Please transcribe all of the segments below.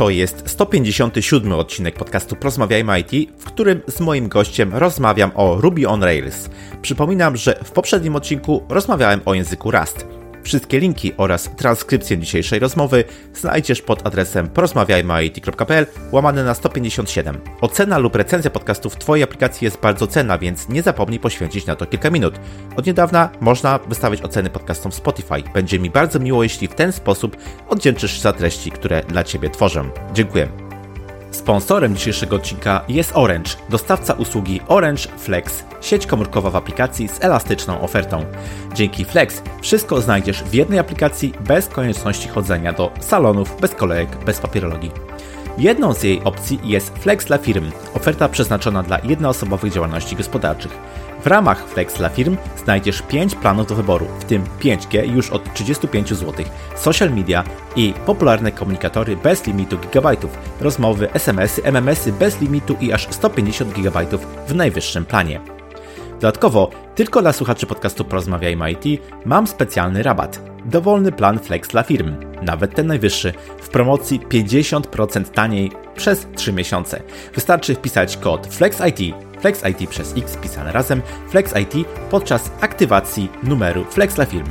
To jest 157 odcinek podcastu Porozmawiajmy IT, w którym z moim gościem rozmawiam o Ruby on Rails. Przypominam, że w poprzednim odcinku rozmawiałem o języku Rust. Wszystkie linki oraz transkrypcję dzisiejszej rozmowy znajdziesz pod adresem porozmawiajmy.it.pl łamane na 157. Ocena lub recenzja podcastu w Twojej aplikacji jest bardzo cenna, więc nie zapomnij poświęcić na to kilka minut. Od niedawna można wystawiać oceny podcastom w Spotify. Będzie mi bardzo miło, jeśli w ten sposób oddzięczysz za treści, które dla Ciebie tworzę. Dziękuję. Sponsorem dzisiejszego odcinka jest Orange, dostawca usługi Orange Flex, sieć komórkowa w aplikacji z elastyczną ofertą. Dzięki Flex wszystko znajdziesz w jednej aplikacji bez konieczności chodzenia do salonów, bez kolejek, bez papierologii. Jedną z jej opcji jest Flex dla firm, oferta przeznaczona dla jednoosobowych działalności gospodarczych. W ramach Flex dla firm znajdziesz 5 planów do wyboru, w tym 5G już od 35 zł, social media i popularne komunikatory bez limitu gigabajtów, rozmowy, SMS-y, MMS-y bez limitu i aż 150 gigabajtów w najwyższym planie. Dodatkowo, tylko dla słuchaczy podcastu Porozmawiajmy IT mam specjalny rabat. Dowolny plan Flex dla firm, nawet ten najwyższy, w promocji 50% taniej przez 3 miesiące. Wystarczy wpisać kod FlexIT, FlexIT przez X pisane razem, FlexIT podczas aktywacji numeru Flex dla firm.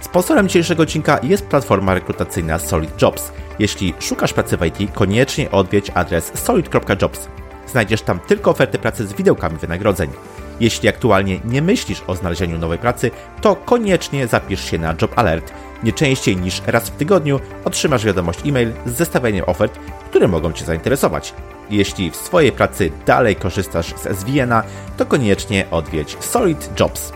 Sponsorem dzisiejszego odcinka jest platforma rekrutacyjna Solid Jobs. Jeśli szukasz pracy w IT, koniecznie odwiedź adres solid.jobs. Znajdziesz tam tylko oferty pracy z widełkami wynagrodzeń. Jeśli aktualnie nie myślisz o znalezieniu nowej pracy, to koniecznie zapisz się na Job Alert. Nie częściej niż raz w tygodniu otrzymasz wiadomość e-mail z zestawieniem ofert, które mogą Cię zainteresować. Jeśli w swojej pracy dalej korzystasz z SVN-a, to koniecznie odwiedź Solid Jobs.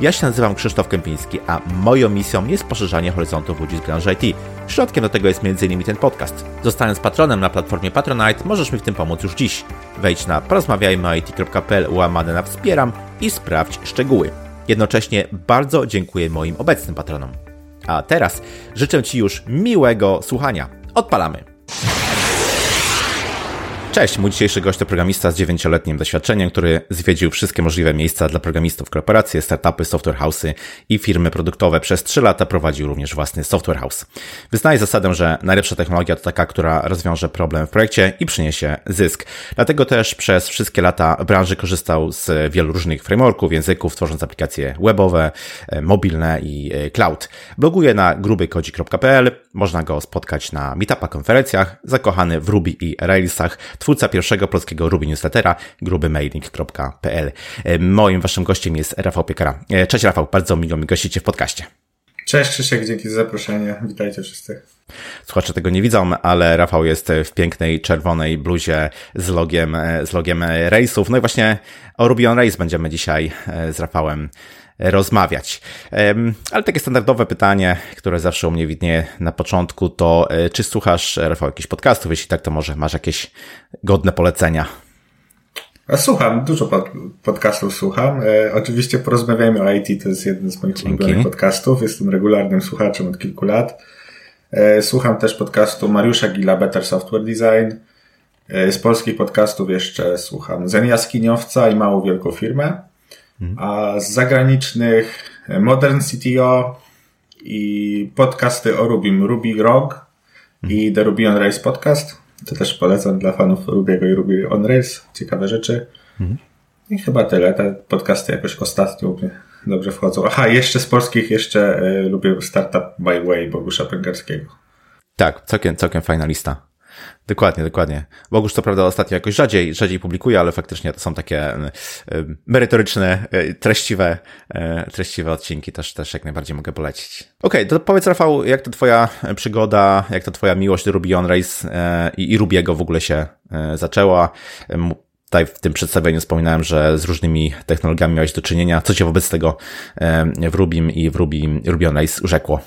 Ja się nazywam Krzysztof Kępiński, a moją misją jest poszerzanie horyzontów ludzi z branży IT. Środkiem do tego jest m.in. ten podcast. Zostając patronem na platformie Patronite, możesz mi w tym pomóc już dziś. Wejdź na porozmawiajmyit.pl łamane na wspieram i sprawdź szczegóły. Jednocześnie bardzo dziękuję moim obecnym patronom. A teraz życzę Ci już miłego słuchania. Odpalamy! Cześć, mój dzisiejszy gość to programista z dziewięcioletnim doświadczeniem, który zwiedził wszystkie możliwe miejsca dla programistów, korporacje, startupy, software house'y i firmy produktowe. Przez trzy lata prowadził również własny software house. Wyznaje zasadę, że najlepsza technologia to taka, która rozwiąże problem w projekcie i przyniesie zysk. Dlatego też przez wszystkie lata branży korzystał z wielu różnych frameworków, języków, tworząc aplikacje webowe, mobilne i cloud. Bloguje na grubykodzi.pl, można go spotkać na meetupach, konferencjach, zakochany w Ruby i Railsach, twórca pierwszego polskiego Ruby newslettera, grubymailing.pl. Moim waszym gościem jest Rafał Piekara. Cześć Rafał, bardzo miło mi gościcie w podcaście. Cześć Krzysiek, dzięki za zaproszenie. Witajcie wszyscy. Słuchacze tego nie widzą, ale Rafał jest w pięknej czerwonej bluzie z logiem, z logiem rejsów. No i właśnie o Ruby on Race będziemy dzisiaj z Rafałem rozmawiać. Ale takie standardowe pytanie, które zawsze u mnie widnieje na początku, to czy słuchasz, Rafał, jakichś podcastów? Jeśli tak, to może masz jakieś godne polecenia? Słucham, dużo pod, podcastów słucham. E, oczywiście porozmawiajmy o IT, to jest jeden z moich Dzięki. ulubionych podcastów. Jestem regularnym słuchaczem od kilku lat. E, słucham też podcastu Mariusza Gila, Better Software Design. E, z polskich podcastów jeszcze słucham Zen Jaskiniowca i Małą Wielką Firmę. Mhm. A z zagranicznych Modern CTO i podcasty o Rubim, Ruby Rog i mhm. The Ruby on Rails podcast. To też polecam dla fanów Rubiego i Ruby on Rails. Ciekawe rzeczy. Mhm. I chyba tyle. Te podcasty jakoś ostatnio mnie dobrze wchodzą. Aha, jeszcze z polskich jeszcze y, lubię Startup My Way Bogusza Pęgarskiego. Tak, całkiem, całkiem fajna lista. Dokładnie, dokładnie. Bogusz to prawda ostatnio jakoś rzadziej, rzadziej publikuje, ale faktycznie to są takie merytoryczne, y, treściwe, y, treściwe odcinki, też, też jak najbardziej mogę polecić. Okej, okay, to powiedz Rafał, jak to twoja przygoda, jak to twoja miłość do Ruby on Rails i, i Rubiego w ogóle się zaczęła? Tutaj w tym przedstawieniu wspominałem, że z różnymi technologiami miałeś do czynienia. Co cię wobec tego w Rubim i w Ruby, Ruby on Rails urzekło?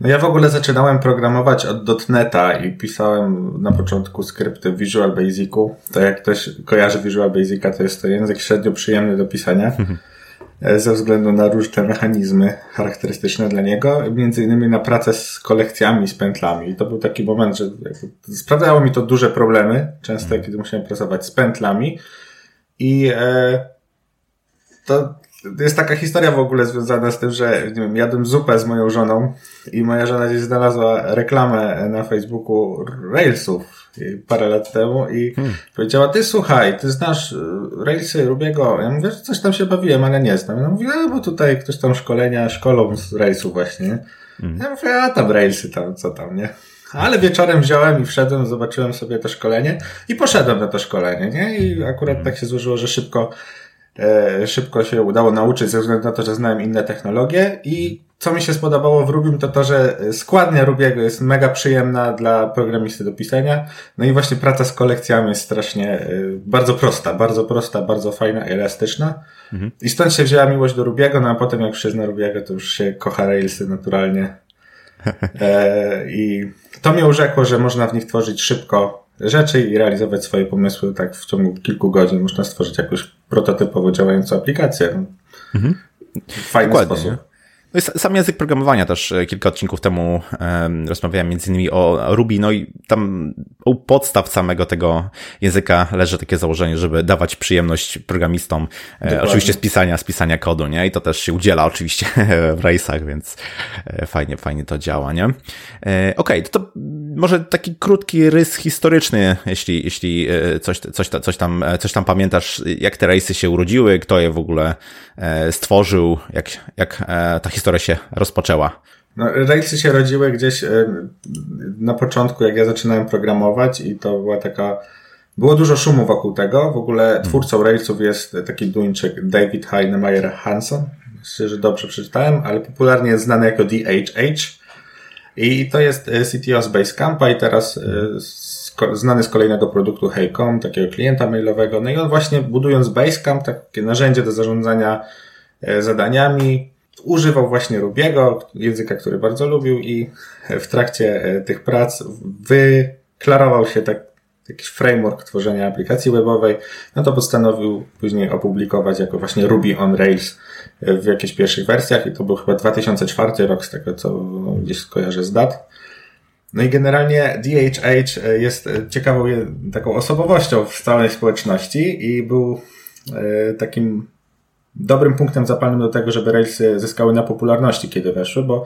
No ja w ogóle zaczynałem programować od .NETA i pisałem na początku skrypty w Visual Basicu. To jak ktoś kojarzy Visual Basica, to jest to język średnio przyjemny do pisania. E, ze względu na różne mechanizmy charakterystyczne dla niego, między innymi na pracę z kolekcjami, z pętlami. I to był taki moment, że sprawdzało mi to duże problemy, często mhm. kiedy musiałem pracować z pętlami i e, to jest taka historia w ogóle związana z tym, że nie wiem, jadłem zupę z moją żoną i moja żona gdzieś znalazła reklamę na Facebooku Railsów parę lat temu i hmm. powiedziała, ty słuchaj, ty znasz y, Railsy Rubiego? Ja mówię, że coś tam się bawiłem, ale nie znam. Ja mówię, a bo tutaj ktoś tam szkolenia szkolą z Railsów właśnie. Hmm. Ja mówię, a tam Railsy tam, co tam, nie? Ale wieczorem wziąłem i wszedłem, zobaczyłem sobie to szkolenie i poszedłem na to szkolenie, nie? I akurat hmm. tak się złożyło, że szybko szybko się udało nauczyć ze względu na to, że znałem inne technologie i co mi się spodobało w Rubim to to, że składnia Rubiego jest mega przyjemna dla programisty do pisania. No i właśnie praca z kolekcjami jest strasznie e, bardzo prosta, bardzo prosta, bardzo fajna elastyczna. Mhm. I stąd się wzięła miłość do Rubiego, no a potem jak już Rubiego, to już się kocha Railsy naturalnie. E, I to mnie urzekło, że można w nich tworzyć szybko rzeczy i realizować swoje pomysły tak w ciągu kilku godzin. Można stworzyć jakąś prototypowo działającą aplikację. Mhm. W fajny Dokładnie, sposób. No i sam język programowania też e, kilka odcinków temu um, rozmawiałem między innymi o Ruby, no i tam u podstaw samego tego języka leży takie założenie, żeby dawać przyjemność programistom, e, oczywiście z pisania, z pisania kodu, nie? I to też się udziela oczywiście w rejsach, więc e, fajnie, fajnie to działa, nie? Okej, okay, to, to może taki krótki rys historyczny, jeśli, jeśli coś, coś, coś, tam, coś tam pamiętasz, jak te rejsy się urodziły, kto je w ogóle stworzył, jak, jak ta historia historia się rozpoczęła? No, Railsy się rodziły gdzieś na początku, jak ja zaczynałem programować i to była taka było dużo szumu wokół tego. W ogóle hmm. twórcą Railsów jest taki Duńczyk David Heinemeier Hansen. Myślę, że dobrze przeczytałem, ale popularnie jest znany jako DHH. I to jest e, CTO z Basecampa i teraz e, znany z kolejnego produktu Heycom, takiego klienta mailowego. No i on właśnie budując Basecamp, takie narzędzie do zarządzania e, zadaniami, używał właśnie Rubiego, języka, który bardzo lubił i w trakcie e, tych prac wyklarował się tak jakiś framework tworzenia aplikacji webowej, no to postanowił później opublikować jako właśnie Ruby on Rails e, w jakichś pierwszych wersjach i to był chyba 2004 rok z tego, co gdzieś skojarzę z dat. No i generalnie DHH e, jest ciekawą taką osobowością w całej społeczności i był takim dobrym punktem zapalnym do tego, żeby Railsy zyskały na popularności, kiedy weszły, bo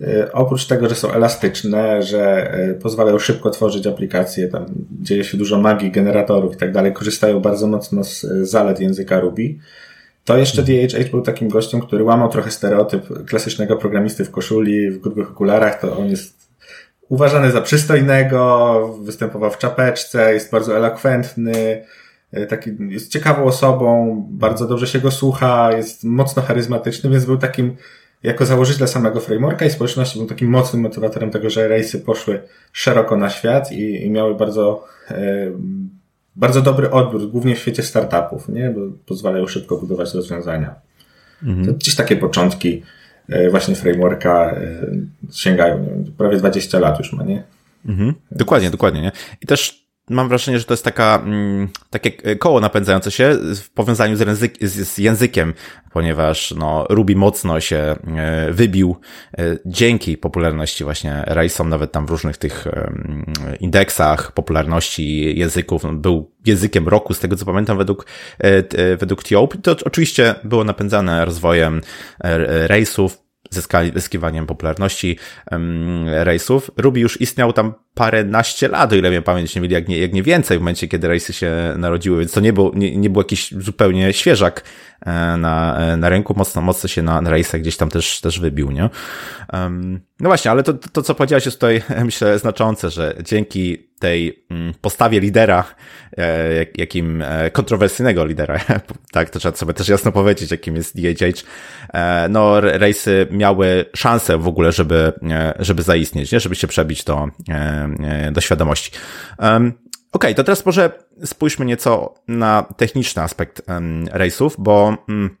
e, oprócz tego, że są elastyczne, że e, pozwalają szybko tworzyć aplikacje, tam dzieje się dużo magii, generatorów i tak dalej, korzystają bardzo mocno z zalet języka Ruby, to jeszcze DHH był takim gościem, który łamał trochę stereotyp klasycznego programisty w koszuli, w grubych okularach, to on jest uważany za przystojnego, występował w czapeczce, jest bardzo elokwentny, E, taki, jest ciekawą osobą, bardzo dobrze się go słucha, jest mocno charyzmatyczny, więc był takim, jako założyciel samego frameworka i społeczności, był takim mocnym motywatorem tego, że rejsy poszły szeroko na świat i, i miały bardzo, e, bardzo dobry odbiór, głównie w świecie startupów, nie? Bo pozwalają szybko budować rozwiązania. Mhm. To gdzieś takie początki e, właśnie frameworka e, sięgają, nie? prawie 20 lat już ma, nie? Mhm. Dokładnie, dokładnie, nie? I też mam wrażenie, że to jest taka, mm, takie koło napędzające się w powiązaniu z, z językiem, ponieważ no, Ruby mocno się e, wybił e, dzięki popularności właśnie Raysom, nawet tam w różnych tych indeksach popularności języków. No, był językiem roku, z tego co pamiętam, według, e, według TOP. To oczywiście było napędzane rozwojem Raysów, zyskiwaniem popularności um, rejsów. Ruby już istniał tam paręnaście lat, o ile mnie pamięć nie mieli, jak nie, jak nie więcej w momencie, kiedy rejsy się narodziły, więc to nie był, nie, nie był jakiś zupełnie świeżak e, na, e, na rynku, mocno, mocno się na, na rejsach gdzieś tam też, też wybił, nie? Um, no właśnie, ale to, to, co powiedziałeś jest tutaj, myślę, znaczące, że dzięki tej mm, postawie lidera, e, jakim kontrowersyjnego lidera, tak, to trzeba sobie też jasno powiedzieć, jakim jest DHH, no, rejsy miały szansę w ogóle, żeby, żeby zaistnieć, nie? żeby się przebić do, E, do świadomości. Okay, to teraz może spójrzmy nieco na techniczny aspekt rejsów, bo mm,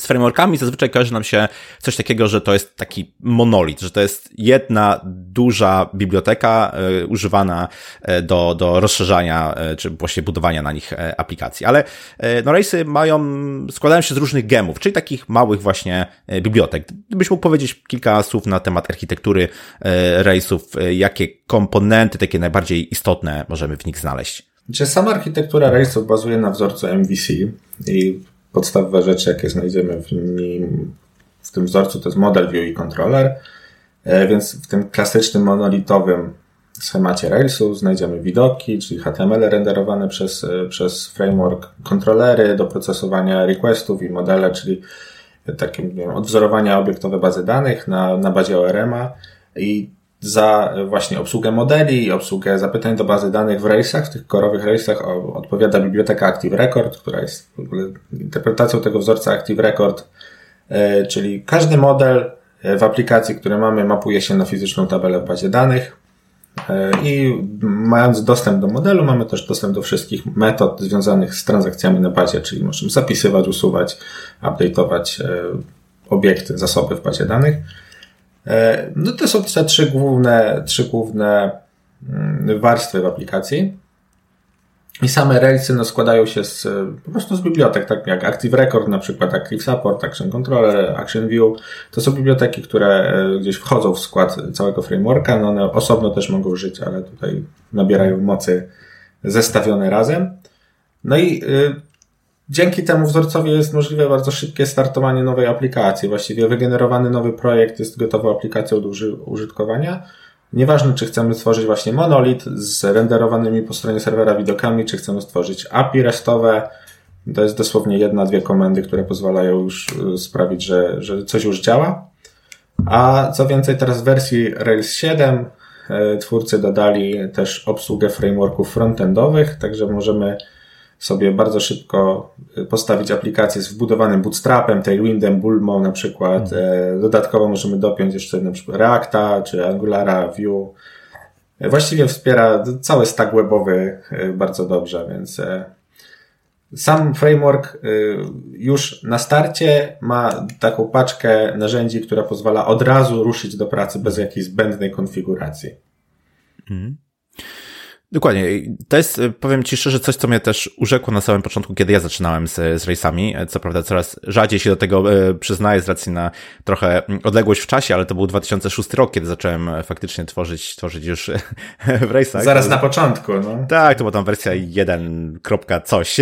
z frameworkami zazwyczaj kojarzy nam się coś takiego, że to jest taki monolit, że to jest jedna duża biblioteka y, używana e, do, do rozszerzania, y, czy właśnie budowania na nich aplikacji. Ale no Race'y mają, składają się z różnych gemów, czyli takich małych właśnie bibliotek. Gdybyś mógł powiedzieć kilka słów na temat architektury Race'ów, jakie komponenty takie najbardziej istotne możemy w nich znaleźć? Znaczy, sama architektura Race'ów bazuje na wzorcu MVC i podstawowe rzeczy, jakie znajdziemy w nim, w tym wzorcu, to jest model view i controller. E, więc w tym klasycznym monolitowym schemacie Railsu znajdziemy widoki, czyli HTML renderowane przez, e, przez framework, kontrolery do procesowania requestów i modele, czyli takie odwzorowania obiektowe bazy danych na, na bazie ORM-a i za właśnie obsługę modeli obsługę zapytań do bazy danych w Railsach, w tych korowych Railsach odpowiada biblioteka Active Record, która jest w ogóle interpretacją tego wzorca Active Record, e, czyli każdy model w aplikacji, które mamy, mapuje się na fizyczną tabelę w bazie danych. E, I mając dostęp do modelu, mamy też dostęp do wszystkich metod związanych z transakcjami na bazie, czyli możemy zapisywać, usuwać, update'ować e, obiekty, zasoby w bazie danych. E, no to są te trzy główne, trzy główne mm, warstwy w aplikacji. I same Railsy no, składają się z, po prostu z bibliotek, tak jak Active Record, na przykład Active Support, Action Controller, Action View. To są biblioteki, które e, gdzieś wchodzą w skład całego frameworka. No one osobno też mogą żyć, ale tutaj nabierają mocy zestawione razem. No i dzięki temu wzorcowi jest możliwe bardzo szybkie startowanie nowej aplikacji. Właściwie wygenerowany nowy projekt jest gotową aplikacją do użytkowania Nieważne, czy chcemy stworzyć właśnie monolit z renderowanymi po stronie serwera widokami, czy chcemy stworzyć API restowe. To jest dosłownie jedna, dwie komendy, które pozwalają już y, sprawić, że, że coś już działa. A co więcej, teraz w wersji Rails 7 y, twórcy dodali też obsługę frameworków frontendowych, także możemy sobie bardzo szybko y, postawić aplikację z wbudowanym bootstrapem, tailwindem, Bulmą na przykład. Mhm. Dodatkowo możemy dopiąć jeszcze na przykład Reacta czy Angulara, Vue. E, właściwie wspiera cały stack webowy e, bardzo dobrze, więc sam framework już na starcie ma taką paczkę narzędzi, która pozwala od razu ruszyć do pracy bez jakiejś zbędnej konfiguracji. Mhm. Dokładnie. To jest, e, powiem Ci szczerze, coś, co mnie też urzekło na samym początku, kiedy ja zaczynałem z, z rejsami. E, co prawda coraz rzadziej się do tego e, przyznaję z racji na trochę odległość w czasie, ale to był 2006 rok, kiedy zacząłem faktycznie tworzyć, tworzyć już w rejsach. Zaraz na początku, no. Tak, to była tam wersja 1, coś.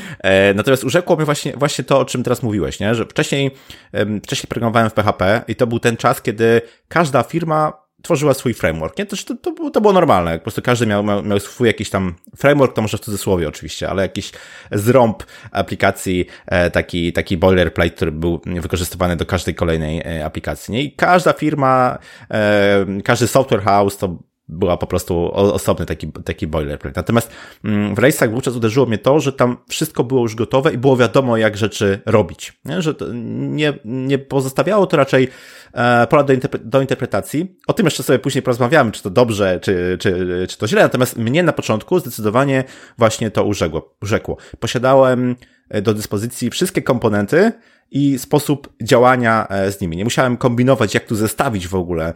Natomiast urzekło mnie właśnie, właśnie to, o czym teraz mówiłeś, nie? że wcześniej, wcześniej programowałem w PHP i to był ten czas, kiedy każda firma tworzyła swój framework, nie? To, to, to było normalne, po prostu każdy miał, miał, miał swój jakiś tam framework, to może w cudzysłowie oczywiście, ale jakiś zrąb aplikacji, e, taki, taki boilerplate, który był wykorzystywany do każdej kolejnej e, aplikacji, nie? I każda firma, e, każdy software house to była po prostu osobny taki, taki boilerplate. Natomiast mm, w Race'ach wówczas uderzyło mnie to, że tam wszystko było już gotowe i było wiadomo, jak rzeczy robić. Nie? Że nie, nie pozostawiało to raczej e, pola do, interpre do interpretacji. O tym jeszcze sobie później porozmawiamy, czy to dobrze, czy, czy, czy to źle. Natomiast mnie na początku zdecydowanie właśnie to urzekło. urzekło. Posiadałem e, do dyspozycji wszystkie komponenty, i sposób działania e, z nimi. Nie musiałem kombinować, jak tu zestawić w ogóle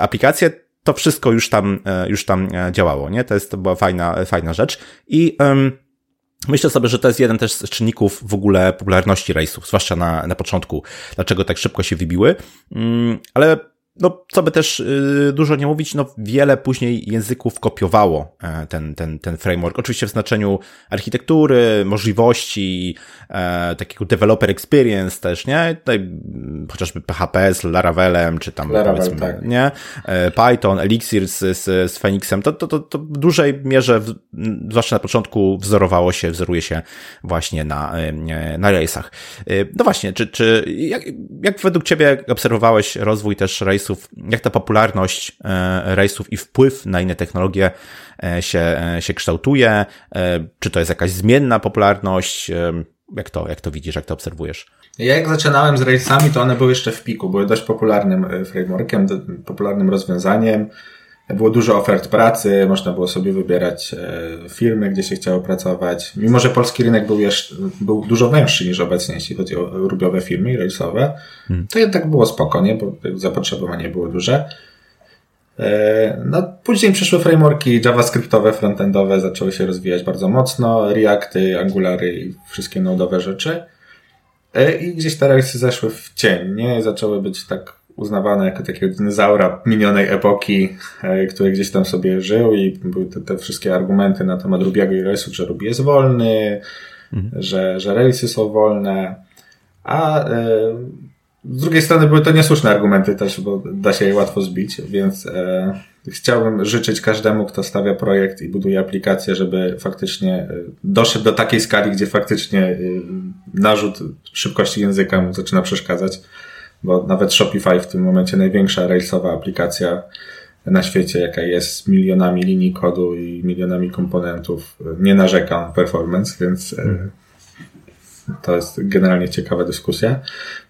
aplikację to wszystko już tam, e, już tam e, działało, nie? To jest, to była fajna, fajna rzecz. I, um, Myślę sobie, że to jest jeden też z czynników w ogóle popularności rejsów, zwłaszcza na, na początku, dlaczego tak szybko się wybiły. Mm, ale no, co by też y, dużo nie mówić, no, wiele później języków kopiowało e, ten, ten, ten framework. Oczywiście w znaczeniu architektury, możliwości, e, takiego developer experience też, nie? Tutaj mm, chociażby PHP z Laravelem, czy tam Laravel, powiedzmy, tak. nie? E, Python, Elixir z, z, z Phoenixem, to, to, to, to w dużej mierze, w, zwłaszcza na początku, wzorowało się, wzoruje się właśnie na, na rejsach. No właśnie, czy, czy jak, jak według Ciebie obserwowałeś rozwój też rejsów rejsów, jak ta popularność e, rejsów i wpływ na inne technologie e, się, e, się kształtuje? Czy to jest jakaś zmienna popularność? Jak to, jak to widzisz, jak to obserwujesz? Ja jak zaczynałem z rejsami, to one były jeszcze w piku, były dość popularnym frameworkiem, popularnym rozwiązaniem. Było dużo ofert pracy, można było sobie wybierać firmy, gdzie się chciało pracować. Mimo, że polski rynek był, jeszcze, był dużo węższy niż obecnie, jeśli chodzi o rubiowe firmy rejsowe, hmm. to jednak było spokojnie, bo zapotrzebowanie było duże. E, no, później przyszły frameworki javascriptowe, frontendowe, zaczęły się rozwijać bardzo mocno, Reacty, Angulary i wszystkie nodowe rzeczy. E, I gdzieś te rejsy zeszły w cień, nie? Zaczęły być tak uznawane jako takiego dinozaura minionej epoki, e, który gdzieś tam sobie żył i były te, te wszystkie argumenty na temat Rubiego i Railsów, że Ruby jest wolny, mhm. że, że Railsy są wolne, a z drugiej strony były to niesłuszne argumenty też, bo da się je łatwo zbić, więc e, chciałbym życzyć każdemu, kto stawia projekt i buduje aplikację, żeby faktycznie doszedł do takiej skali, gdzie faktycznie e, narzut szybkości języka mu zaczyna przeszkadzać, bo nawet Shopify w tym momencie największa railsowa aplikacja na świecie, jaka jest z milionami linii kodu i milionami komponentów, nie narzeka na performance, więc e, to jest generalnie ciekawa dyskusja.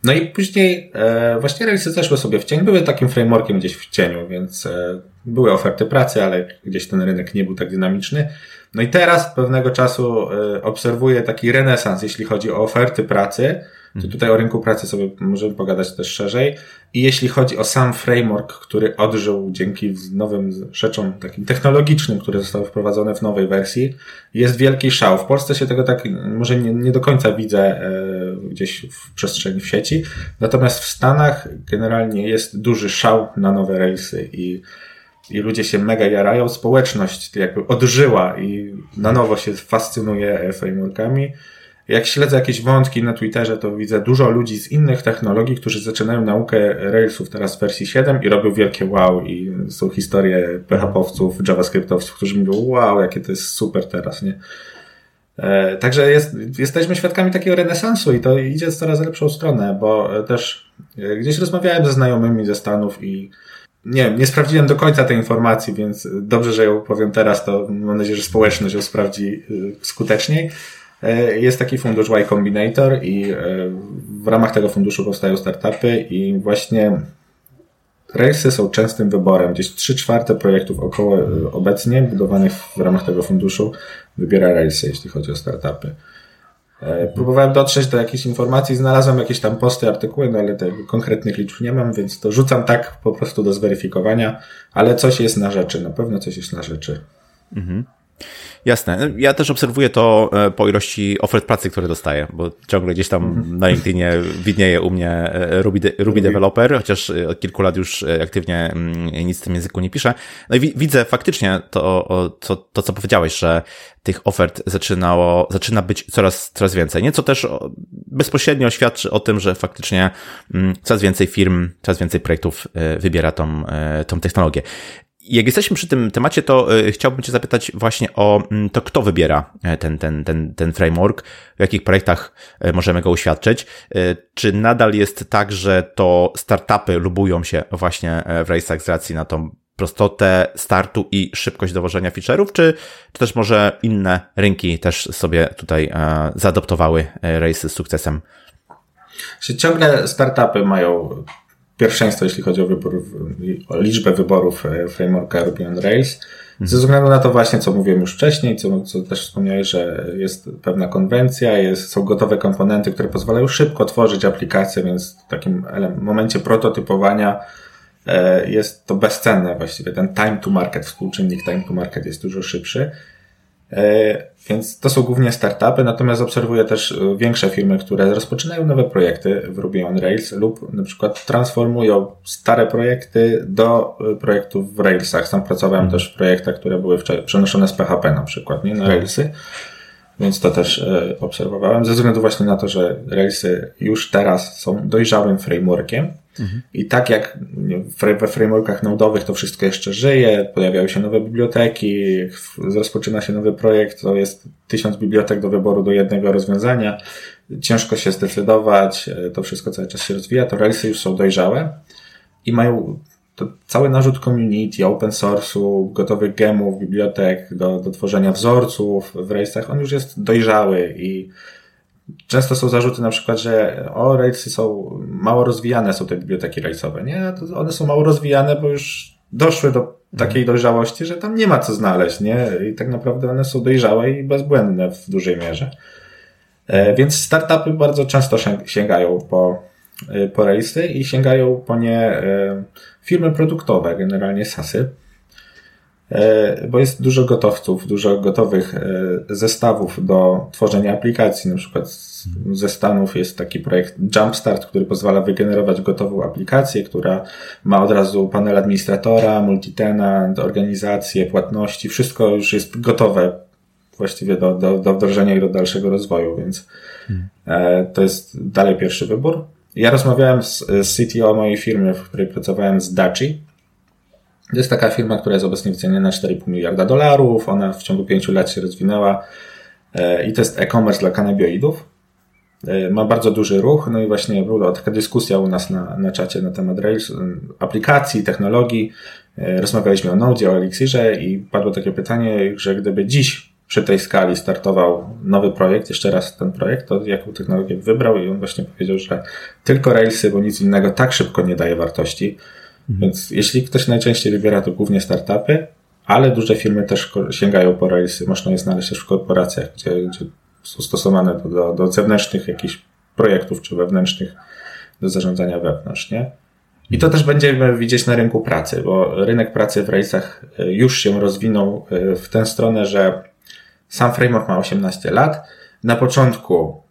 No i później e, właśnie Railsy zeszły sobie w cień. Były takim frameworkiem gdzieś w cieniu, więc e, były oferty pracy, ale gdzieś ten rynek nie był tak dynamiczny. No i teraz pewnego czasu e, obserwuję taki renesans, jeśli chodzi o oferty pracy, to mhm. tutaj o rynku pracy sobie możemy pogadać też szerzej. I jeśli chodzi o sam framework, który odżył dzięki nowym rzeczom takim technologicznym, które zostały wprowadzone w nowej wersji, jest wielki szał. W Polsce się tego tak może nie, nie do końca widzę e, gdzieś w przestrzeni w sieci. Natomiast w Stanach generalnie jest duży szał na nowe rejsy i i ludzie się mega jarają, społeczność jakby odżyła i na nowo się fascynuje frameworkami jak śledzę jakieś wątki na Twitterze, to widzę dużo ludzi z innych technologii, którzy zaczynają naukę Railsów teraz w wersji 7 i robią wielkie wow i są historie PHP-owców, JavaScriptowców, którzy mówią wow, jakie to jest super teraz, nie? E, także jest, jesteśmy świadkami takiego renesansu i to idzie w coraz lepszą stronę, bo też e, gdzieś rozmawiałem ze znajomymi ze Stanów i nie nie sprawdziłem do końca tej informacji, więc dobrze, że ją powiem teraz, to mam nadzieję, że społeczność ją sprawdzi e, skuteczniej. E, jest taki fundusz Y Combinator i e, w ramach tego funduszu powstają startupy i właśnie Railsy są częstym wyborem. Gdzieś 3 czwarte projektów około e, obecnie budowanych w ramach tego funduszu wybiera Railsy, jeśli chodzi o startupy. Próbowałem dotrzeć do jakichś informacji, znalazłem jakieś tam posty, artykuły, no ale tych konkretnych liczb nie mam, więc to rzucam tak po prostu do zweryfikowania, ale coś jest na rzeczy, na pewno coś jest na rzeczy. Mhm. Jasne. Ja też obserwuję to e, po ilości ofert pracy, które dostaję, bo ciągle gdzieś tam mhm. na LinkedInie widnieje u mnie e, Ruby, de, Ruby Developer, chociaż e, od kilku lat już aktywnie mm, nic w tym języku nie piszę. No i widzę faktycznie to, to, to, co powiedziałeś, że tych ofert zaczynało, zaczyna być coraz, coraz więcej. Nieco też bezpośrednio świadczy o tym, że faktycznie mm, coraz więcej firm, coraz więcej projektów wybiera tą, tą technologię. Jak jesteśmy przy tym temacie, to e, chciałbym Cię zapytać właśnie o mm, to, kto wybiera e, ten, ten, ten, ten framework, w jakich projektach e, możemy go uświadczyć. Czy nadal jest tak, że to startupy lubują się właśnie w Race'ach z racji na tą prostotę startu i szybkość dowożenia feature'ów, czy, czy też może inne rynki też sobie tutaj zaadoptowały Race z sukcesem? Ciągle startupy mają pierwszeństwo, jeśli chodzi o, wybór, o liczbę wyborów e, frameworka Ruby on Rails. Ze względu na to właśnie, co mówiłem już wcześniej, co, co też wspomniałeś, że jest pewna konwencja, jest, są gotowe komponenty, które pozwalają szybko tworzyć aplikacje, więc w takim momencie prototypowania e, jest to bezcenne właściwie. Ten time to market, współczynnik time to market jest dużo szybszy. E, więc to są głównie startupy, natomiast obserwuję też e, większe firmy, które rozpoczynają nowe projekty w Ruby on Rails lub na przykład transformują stare projekty do e, projektów w Railsach. Sam pracowałem też w projektach, które były przenoszone z PHP na przykład, nie na Railsy. Więc to też obserwowałem, ze względu właśnie na to, że Railsy już teraz są dojrzałym frameworkiem, Mhm. I tak jak we frameworkach nodowych to wszystko jeszcze żyje, pojawiają się nowe biblioteki, rozpoczyna się nowy projekt, to jest tysiąc bibliotek do wyboru do jednego rozwiązania, ciężko się zdecydować, e, to wszystko cały czas się rozwija, to Railsy już są dojrzałe i mają to cały narzut community, open source'u, gotowych gemów, bibliotek do, do tworzenia wzorców w Railsach, on już jest dojrzały i Często są zarzuty na przykład, że o, Railsy są mało rozwijane, są te biblioteki Railsowe. Nie, to one są mało rozwijane, bo już doszły do takiej dojrzałości, że tam nie ma co znaleźć, nie? I tak naprawdę one są dojrzałe i bezbłędne w dużej mierze. E, więc startupy bardzo często sięgają po, e, po Railsy i sięgają po nie e, firmy produktowe, generalnie SASy, bo jest dużo gotowców, dużo gotowych e, zestawów do tworzenia aplikacji. Na przykład ze Stanów jest taki projekt Jumpstart, który pozwala wygenerować gotową aplikację, która ma od razu panel administratora, multitenant, organizację, płatności, wszystko już jest gotowe właściwie do, do, do wdrożenia i do dalszego rozwoju, więc hmm. to jest dalej pierwszy wybór. Ja rozmawiałem z, z CTO mojej firmy, w której pracowałem z Daci. To jest taka firma, która jest obecnie wyceniona na 4,5 miliarda dolarów. Ona w ciągu 5 lat się rozwinęła e, i to jest e-commerce dla kanabioidów. E, ma bardzo duży ruch, no i właśnie była taka dyskusja u nas na, na czacie na temat Rails, aplikacji, technologii. E, rozmawialiśmy o Node, o Elixirze i padło takie pytanie, że gdyby dziś przy tej skali startował nowy projekt, jeszcze raz ten projekt, to jaką technologię wybrał i on właśnie powiedział, że tylko Railsy, bo nic innego tak szybko nie daje wartości. Mhm. Więc jeśli ktoś najczęściej wybiera, to głównie startupy, ale duże firmy też sięgają po Railsy. Można je znaleźć też w korporacjach, gdzie, gdzie są stosowane do, do, do zewnętrznych jakichś projektów, czy wewnętrznych do zarządzania wewnątrz, nie? I to też będziemy widzieć na rynku pracy, bo rynek pracy w Railsach e, już się rozwinął e, w tę stronę, że sam framework ma 18 lat. Na początku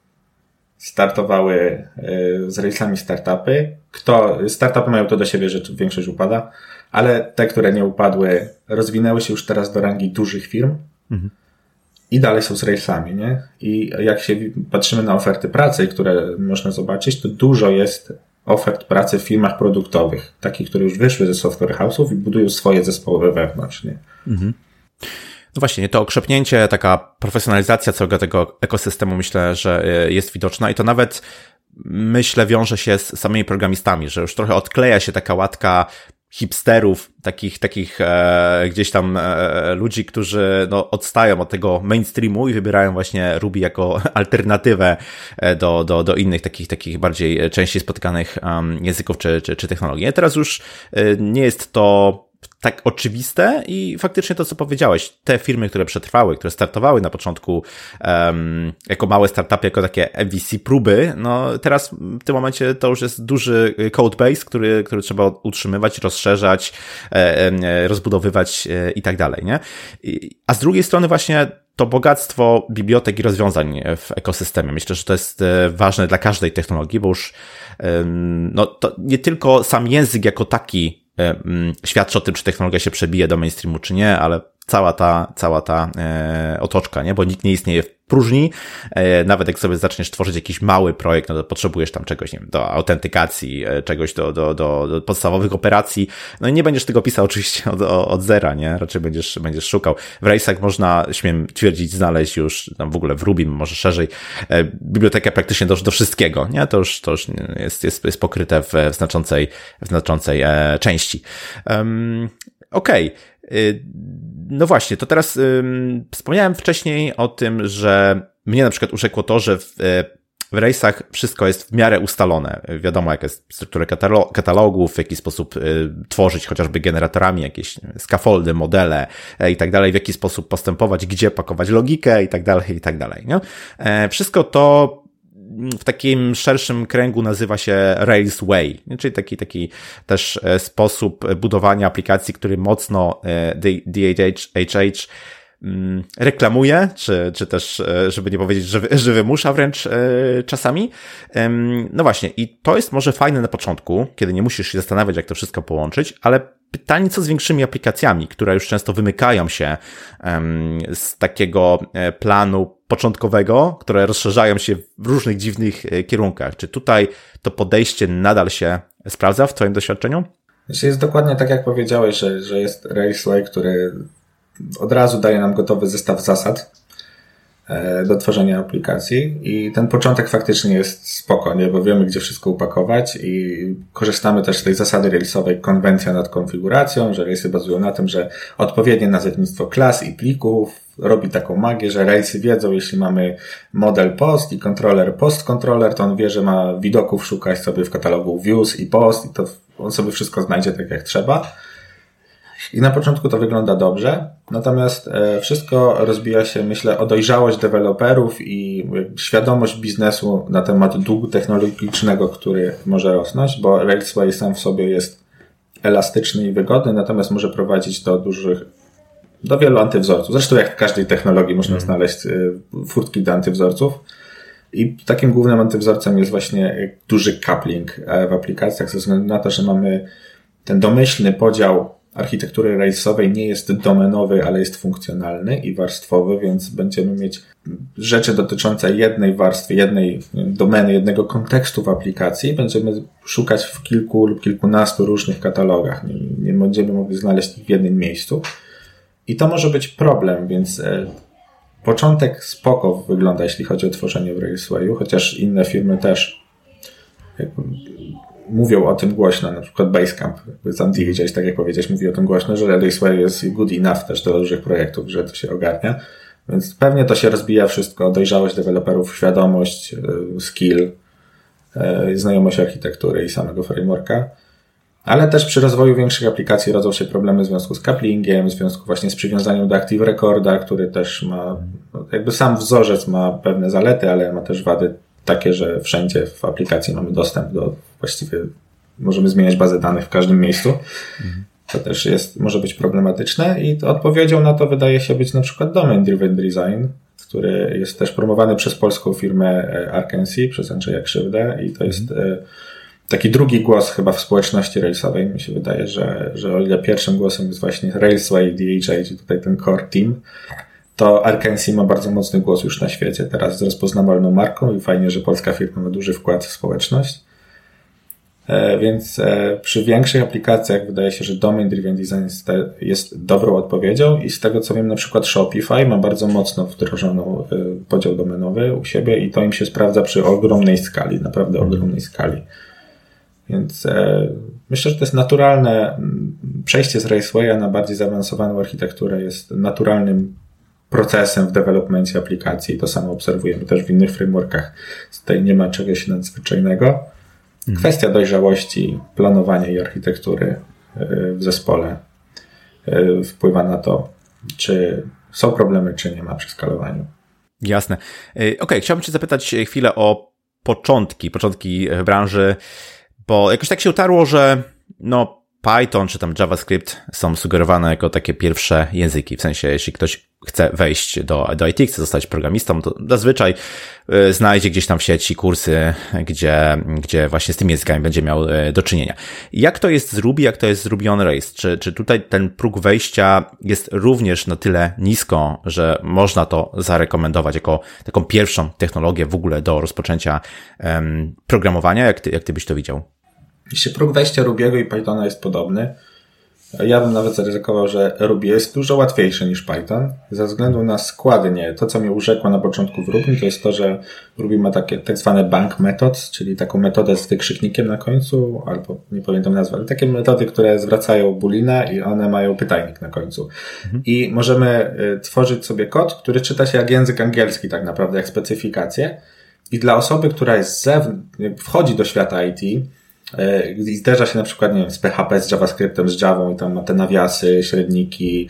startowały e, z Railsami startupy. Kto, startupy mają to do siebie, że większość upada, ale te, które nie upadły, rozwinęły się już teraz do rangi dużych firm. Mhm. I dalej są z Railsami, nie? I jak się patrzymy na oferty pracy, które można zobaczyć, to dużo jest ofert pracy w firmach produktowych, takich, które już wyszły ze software house'ów i budują swoje zespoły wewnątrz, nie? Mhm. No właśnie, to okrzepnięcie, taka profesjonalizacja całego tego ekosystemu myślę, że e, jest widoczna i to nawet myślę wiąże się z samymi programistami, że już trochę odkleja się taka łatka hipsterów, takich, takich e, gdzieś tam e, ludzi, którzy no, odstają od tego mainstreamu i wybierają właśnie Ruby jako alternatywę e, do, do, do innych takich, takich bardziej częściej spotykanych um, języków czy, czy, czy technologii. Teraz już e, nie jest to tak oczywiste i faktycznie to, co powiedziałeś, te firmy, które przetrwały, które startowały na początku um, jako małe startupy, jako takie MVC próby, no teraz w tym momencie to już jest duży codebase, który, który trzeba utrzymywać, rozszerzać, e, e, rozbudowywać e, i tak dalej, nie? A z drugiej strony właśnie to bogactwo bibliotek i rozwiązań w ekosystemie. Myślę, że to jest ważne dla każdej technologii, bo już no, to nie tylko sam język jako taki E, świadczy o tym, czy technologia się przebije do mainstreamu, czy nie, ale cała ta, cała ta e, otoczka, nie? Bo nikt nie istnieje w próżni. E, nawet jak sobie zaczniesz tworzyć jakiś mały projekt, no to potrzebujesz tam czegoś, nie wiem, do autentykacji, e, czegoś do, do, do, do podstawowych operacji. No i nie będziesz tego pisał oczywiście od, od zera, nie? Raczej będziesz, będziesz szukał. W Race'ach można, śmiem twierdzić, znaleźć już tam w ogóle w Rubim, może szerzej, e, bibliotekę praktycznie do, do wszystkiego, nie? To już, to już jest, jest, jest pokryte w, w znaczącej, w znaczącej e, części. Um, Okej. Okay. No właśnie, to teraz wspomniałem wcześniej o tym, że mnie na przykład urzekło to, że w, w rejsach wszystko jest w miarę ustalone. Wiadomo, jaka jest struktura katalogów, w jaki sposób y, tworzyć chociażby generatorami jakieś scaffoldy, modele e, i tak dalej, w jaki sposób postępować, gdzie pakować logikę i tak dalej, i tak dalej. E, wszystko to w takim szerszym kręgu nazywa się Rails Way, czyli taki, taki też e, sposób budowania aplikacji, który mocno e, DHH mm, reklamuje, czy, czy też, e, żeby nie powiedzieć, że, że wymusza wręcz czasami. No właśnie, i to jest może fajne na początku, kiedy nie musisz się zastanawiać, jak to wszystko połączyć, ale pytanie, co z większymi aplikacjami, które już często wymykają się z takiego planu początkowego, które rozszerzają się w różnych dziwnych e, kierunkach. Czy tutaj to podejście nadal się sprawdza w Twoim doświadczeniu? Znaczy jest dokładnie tak, jak powiedziałeś, że, że jest Raceway, który od razu daje nam gotowy zestaw zasad do tworzenia aplikacji i ten początek faktycznie jest spoko, nie? bo wiemy, gdzie wszystko upakować i korzystamy też z tej zasady Railsowej konwencja nad konfiguracją, że Railsy bazują na tym, że odpowiednie nazewnictwo klas i plików robi taką magię, że Railsy wiedzą, jeśli mamy model post i kontroler post controller, to on wie, że ma widoków szukać sobie w katalogu views i post i to on sobie wszystko znajdzie tak jak trzeba. I na początku to wygląda dobrze, natomiast e, wszystko rozbija się, myślę, o dojrzałość deweloperów i świadomość biznesu na temat długu technologicznego, który może rosnąć, bo Railsway sam w sobie jest elastyczny i wygodny, natomiast może prowadzić do dużych do wielu antywzorców. Zresztą jak w każdej technologii można mm. znaleźć y, furtki do antywzorców. I takim głównym antywzorcem jest właśnie duży coupling e, w aplikacjach, ze względu na to, że mamy ten domyślny podział architektury Railsowej nie jest domenowy, ale jest funkcjonalny i warstwowy, więc będziemy mieć rzeczy dotyczące jednej warstwy, jednej domeny, jednego kontekstu w aplikacji. Będziemy szukać w kilku lub kilkunastu różnych katalogach. Nie, nie będziemy mogli znaleźć ich w jednym miejscu. I to może być problem, więc e, początek spoko wygląda, jeśli chodzi o tworzenie w Railswayu, chociaż inne firmy też mówią o tym głośno, na przykład Basecamp, sam widziałeś, tak jak powiedziałeś, mówi o tym głośno, że Railsway jest good enough też do dużych projektów, że to się ogarnia. Więc pewnie to się rozbija wszystko, dojrzałość deweloperów, świadomość, e, skill, e, znajomość architektury i samego frameworka. Ale też przy rozwoju większych aplikacji rodzą się problemy w związku z couplingiem, w związku właśnie z przywiązaniem do Active Recorda, który też ma, no, jakby sam wzorzec ma pewne zalety, ale ma też wady takie, że wszędzie w aplikacji mamy dostęp do właściwie możemy zmieniać bazę danych w każdym miejscu. Mhm. To też jest, może być problematyczne i odpowiedzią na to wydaje się być na przykład Domain Driven Design, który jest też promowany przez polską firmę e, Arkansas, przez Andrzeja Krzywdę i to jest mhm. taki drugi głos chyba w społeczności railsowej. Mi się wydaje, że, że o ile pierwszym głosem jest właśnie Railsway, DHA, tutaj ten core team, to Arkansas ma bardzo mocny głos już na świecie, teraz z rozpoznawalną marką i fajnie, że polska firma ma duży wkład w społeczność. E, więc e, przy większych aplikacjach wydaje się, że Domain Driven Design jest dobrą odpowiedzią i z tego co wiem, na przykład Shopify ma bardzo mocno wdrożoną e, podział domenowy u siebie i to im się sprawdza przy ogromnej skali, naprawdę ogromnej skali. Więc myślę, że to jest naturalne przejście z Racewaya na bardziej zaawansowaną architekturę jest naturalnym procesem w developmencie aplikacji. To samo obserwujemy też w innych frameworkach. Tutaj nie ma czegoś nadzwyczajnego. Kwestia dojrzałości, planowania i architektury y, w zespole y, wpływa na to, czy są problemy, czy nie ma przy skalowaniu. Jasne. Y, ok, chciałbym Cię zapytać chwilę o początki, początki branży, bo jakoś tak się utarło, że no Python czy tam JavaScript są sugerowane jako takie pierwsze języki. W sensie, jeśli ktoś chce wejść do, do IT, chce zostać programistą, to zazwyczaj y, znajdzie gdzieś tam w sieci kursy, gdzie, gdzie właśnie z tymi językami będzie miał y, do czynienia. Jak to jest z Ruby, jak to jest z Ruby on Rails? Czy, czy tutaj ten próg wejścia jest również na tyle nisko, że można to zarekomendować jako taką pierwszą technologię w ogóle do rozpoczęcia um, programowania? Jak ty, jak ty byś to widział? Jeśli próg wejścia Rubiego i Pythona jest podobny, ja bym nawet zaryzykował, że Ruby jest dużo łatwiejszy niż Python, ze względu na składnie. To, co mnie urzekło na początku w Ruby, to jest to, że Ruby ma takie tak zwane bank methods, czyli taką metodę z wykrzyknikiem na końcu, albo nie pamiętam nazwy, ale takie metody, które zwracają bulina i one mają pytajnik na końcu. Mhm. I możemy y, tworzyć sobie kod, który czyta się jak język angielski tak naprawdę, jak specyfikację. I dla osoby, która jest z zewnątrz, wchodzi do świata IT, i zderza się na przykład, nie wiem, z PHP, z JavaScriptem, z Javą i tam ma te nawiasy, średniki,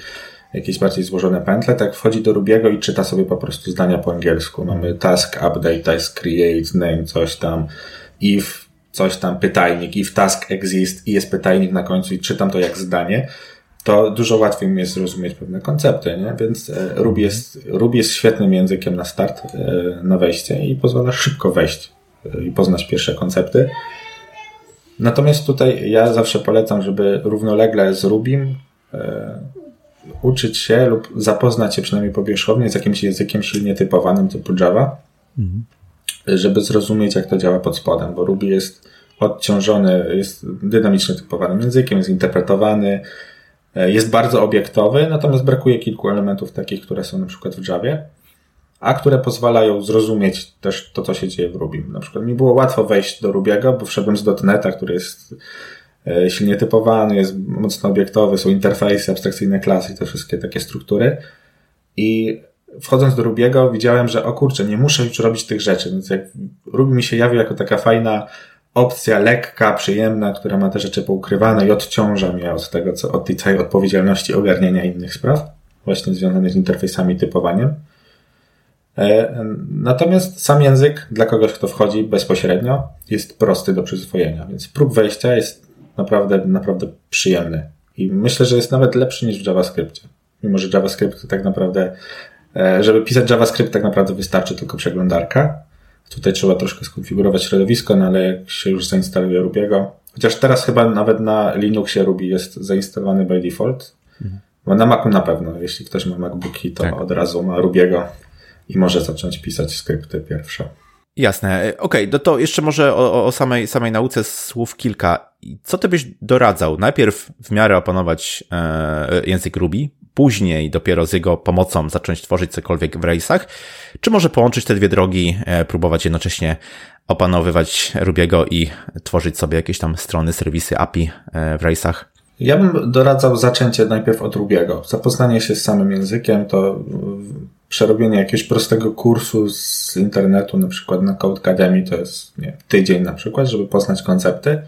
jakieś bardziej złożone pętle, tak wchodzi do Rubiego i czyta sobie po prostu zdania po angielsku. Mamy task update, task create, name, coś tam, if, coś tam, pytajnik, if task exist i jest pytajnik na końcu i czytam to jak zdanie, to dużo łatwiej mi jest zrozumieć pewne koncepty, nie? Więc e, Ruby jest, Ruby jest świetnym językiem na start, e, na wejście i pozwala szybko wejść i poznać pierwsze koncepty. Natomiast tutaj ja zawsze polecam, żeby równolegle z Rubim e, uczyć się lub zapoznać się przynajmniej powierzchownie z jakimś językiem silnie typowanym typu Java, mhm. żeby zrozumieć, jak to działa pod spodem, bo Ruby jest odciążony, jest dynamicznie typowanym językiem, jest interpretowany, e, jest bardzo obiektowy, natomiast brakuje kilku elementów takich, które są na przykład w Javie a które pozwalają zrozumieć też to, co się dzieje w Ruby. Na przykład mi było łatwo wejść do Rubiego, bo wszedłem z .NETA, który jest e, silnie typowany, jest mocno obiektowy, są interfejsy, abstrakcyjne klasy i te wszystkie takie struktury. I wchodząc do Rubiego widziałem, że o kurczę, nie muszę już robić tych rzeczy, więc jak Ruby mi się jawił jako taka fajna opcja, lekka, przyjemna, która ma te rzeczy poukrywane i odciąża mnie od tego, co, od tej całej odpowiedzialności ogarniania innych spraw, właśnie związanych z interfejsami typowaniem. E, natomiast sam język dla kogoś, kto wchodzi bezpośrednio, jest prosty do przyswojenia, więc próg wejścia jest naprawdę, naprawdę przyjemny. I myślę, że jest nawet lepszy niż w JavaScriptie. Mimo, że JavaScript tak naprawdę, e, żeby pisać JavaScript, tak naprawdę wystarczy tylko przeglądarka. Tutaj trzeba troszkę skonfigurować środowisko, no ale jak się już zainstaluje Rubiego, Chociaż teraz chyba nawet na Linuxie Ruby jest zainstalowany by default. Mhm. Bo na Macu na pewno. Jeśli ktoś ma MacBooki, to tak. od razu ma Rubiego i może zacząć pisać skrypty pierwsze. Jasne. Okej, okay, no to jeszcze może o, o samej, samej nauce słów kilka. Co ty byś doradzał? Najpierw w miarę opanować e, język Ruby, później dopiero z jego pomocą zacząć tworzyć cokolwiek w Race'ach, czy może połączyć te dwie drogi, e, próbować jednocześnie opanowywać Rubiego i tworzyć sobie jakieś tam strony, serwisy, API e, w Race'ach? Ja bym doradzał zaczęcie najpierw od Rubiego. Zapoznanie się z samym językiem to przerobienie jakiegoś prostego kursu z internetu, na przykład na Code Academy, to jest nie, tydzień na przykład, żeby poznać koncepty.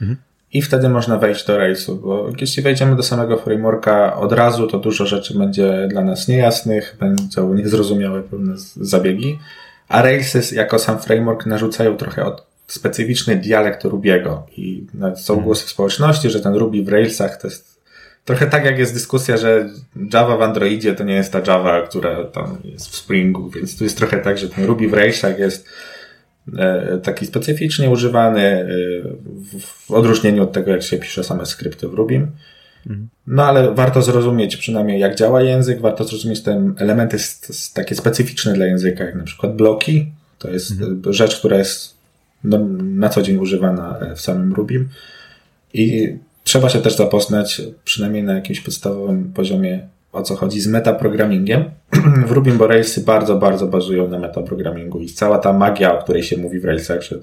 Mhm. I wtedy można wejść do Railsu, bo jeśli wejdziemy do samego frameworka od razu, to dużo rzeczy będzie dla nas niejasnych, będą niezrozumiałe pewne zabiegi, a Railsy jako sam framework narzucają trochę od specyficzny dialekt Rubiego i są mhm. głosy w społeczności, że ten Ruby w Railsach to jest trochę tak jak jest dyskusja, że Java w Androidzie to nie jest ta Java, która tam jest w Springu, więc tu jest trochę tak, że ten Ruby w Railsach jest e, taki specyficznie używany e, w odróżnieniu od tego, jak się pisze same skrypty w Rubim. Mhm. No ale warto zrozumieć przynajmniej jak działa język, warto zrozumieć te elementy takie specyficzne dla języka, jak na przykład bloki. To jest mhm. rzecz, która jest no, na co dzień używana e, w samym Rubim. I trzeba się też zapoznać, przynajmniej na jakimś podstawowym poziomie, o co chodzi z metaprogrammingiem. w Rubim, bo Railsy bardzo, bardzo bazują na metaprogrammingu i cała ta magia, o której się mówi w Railsach, że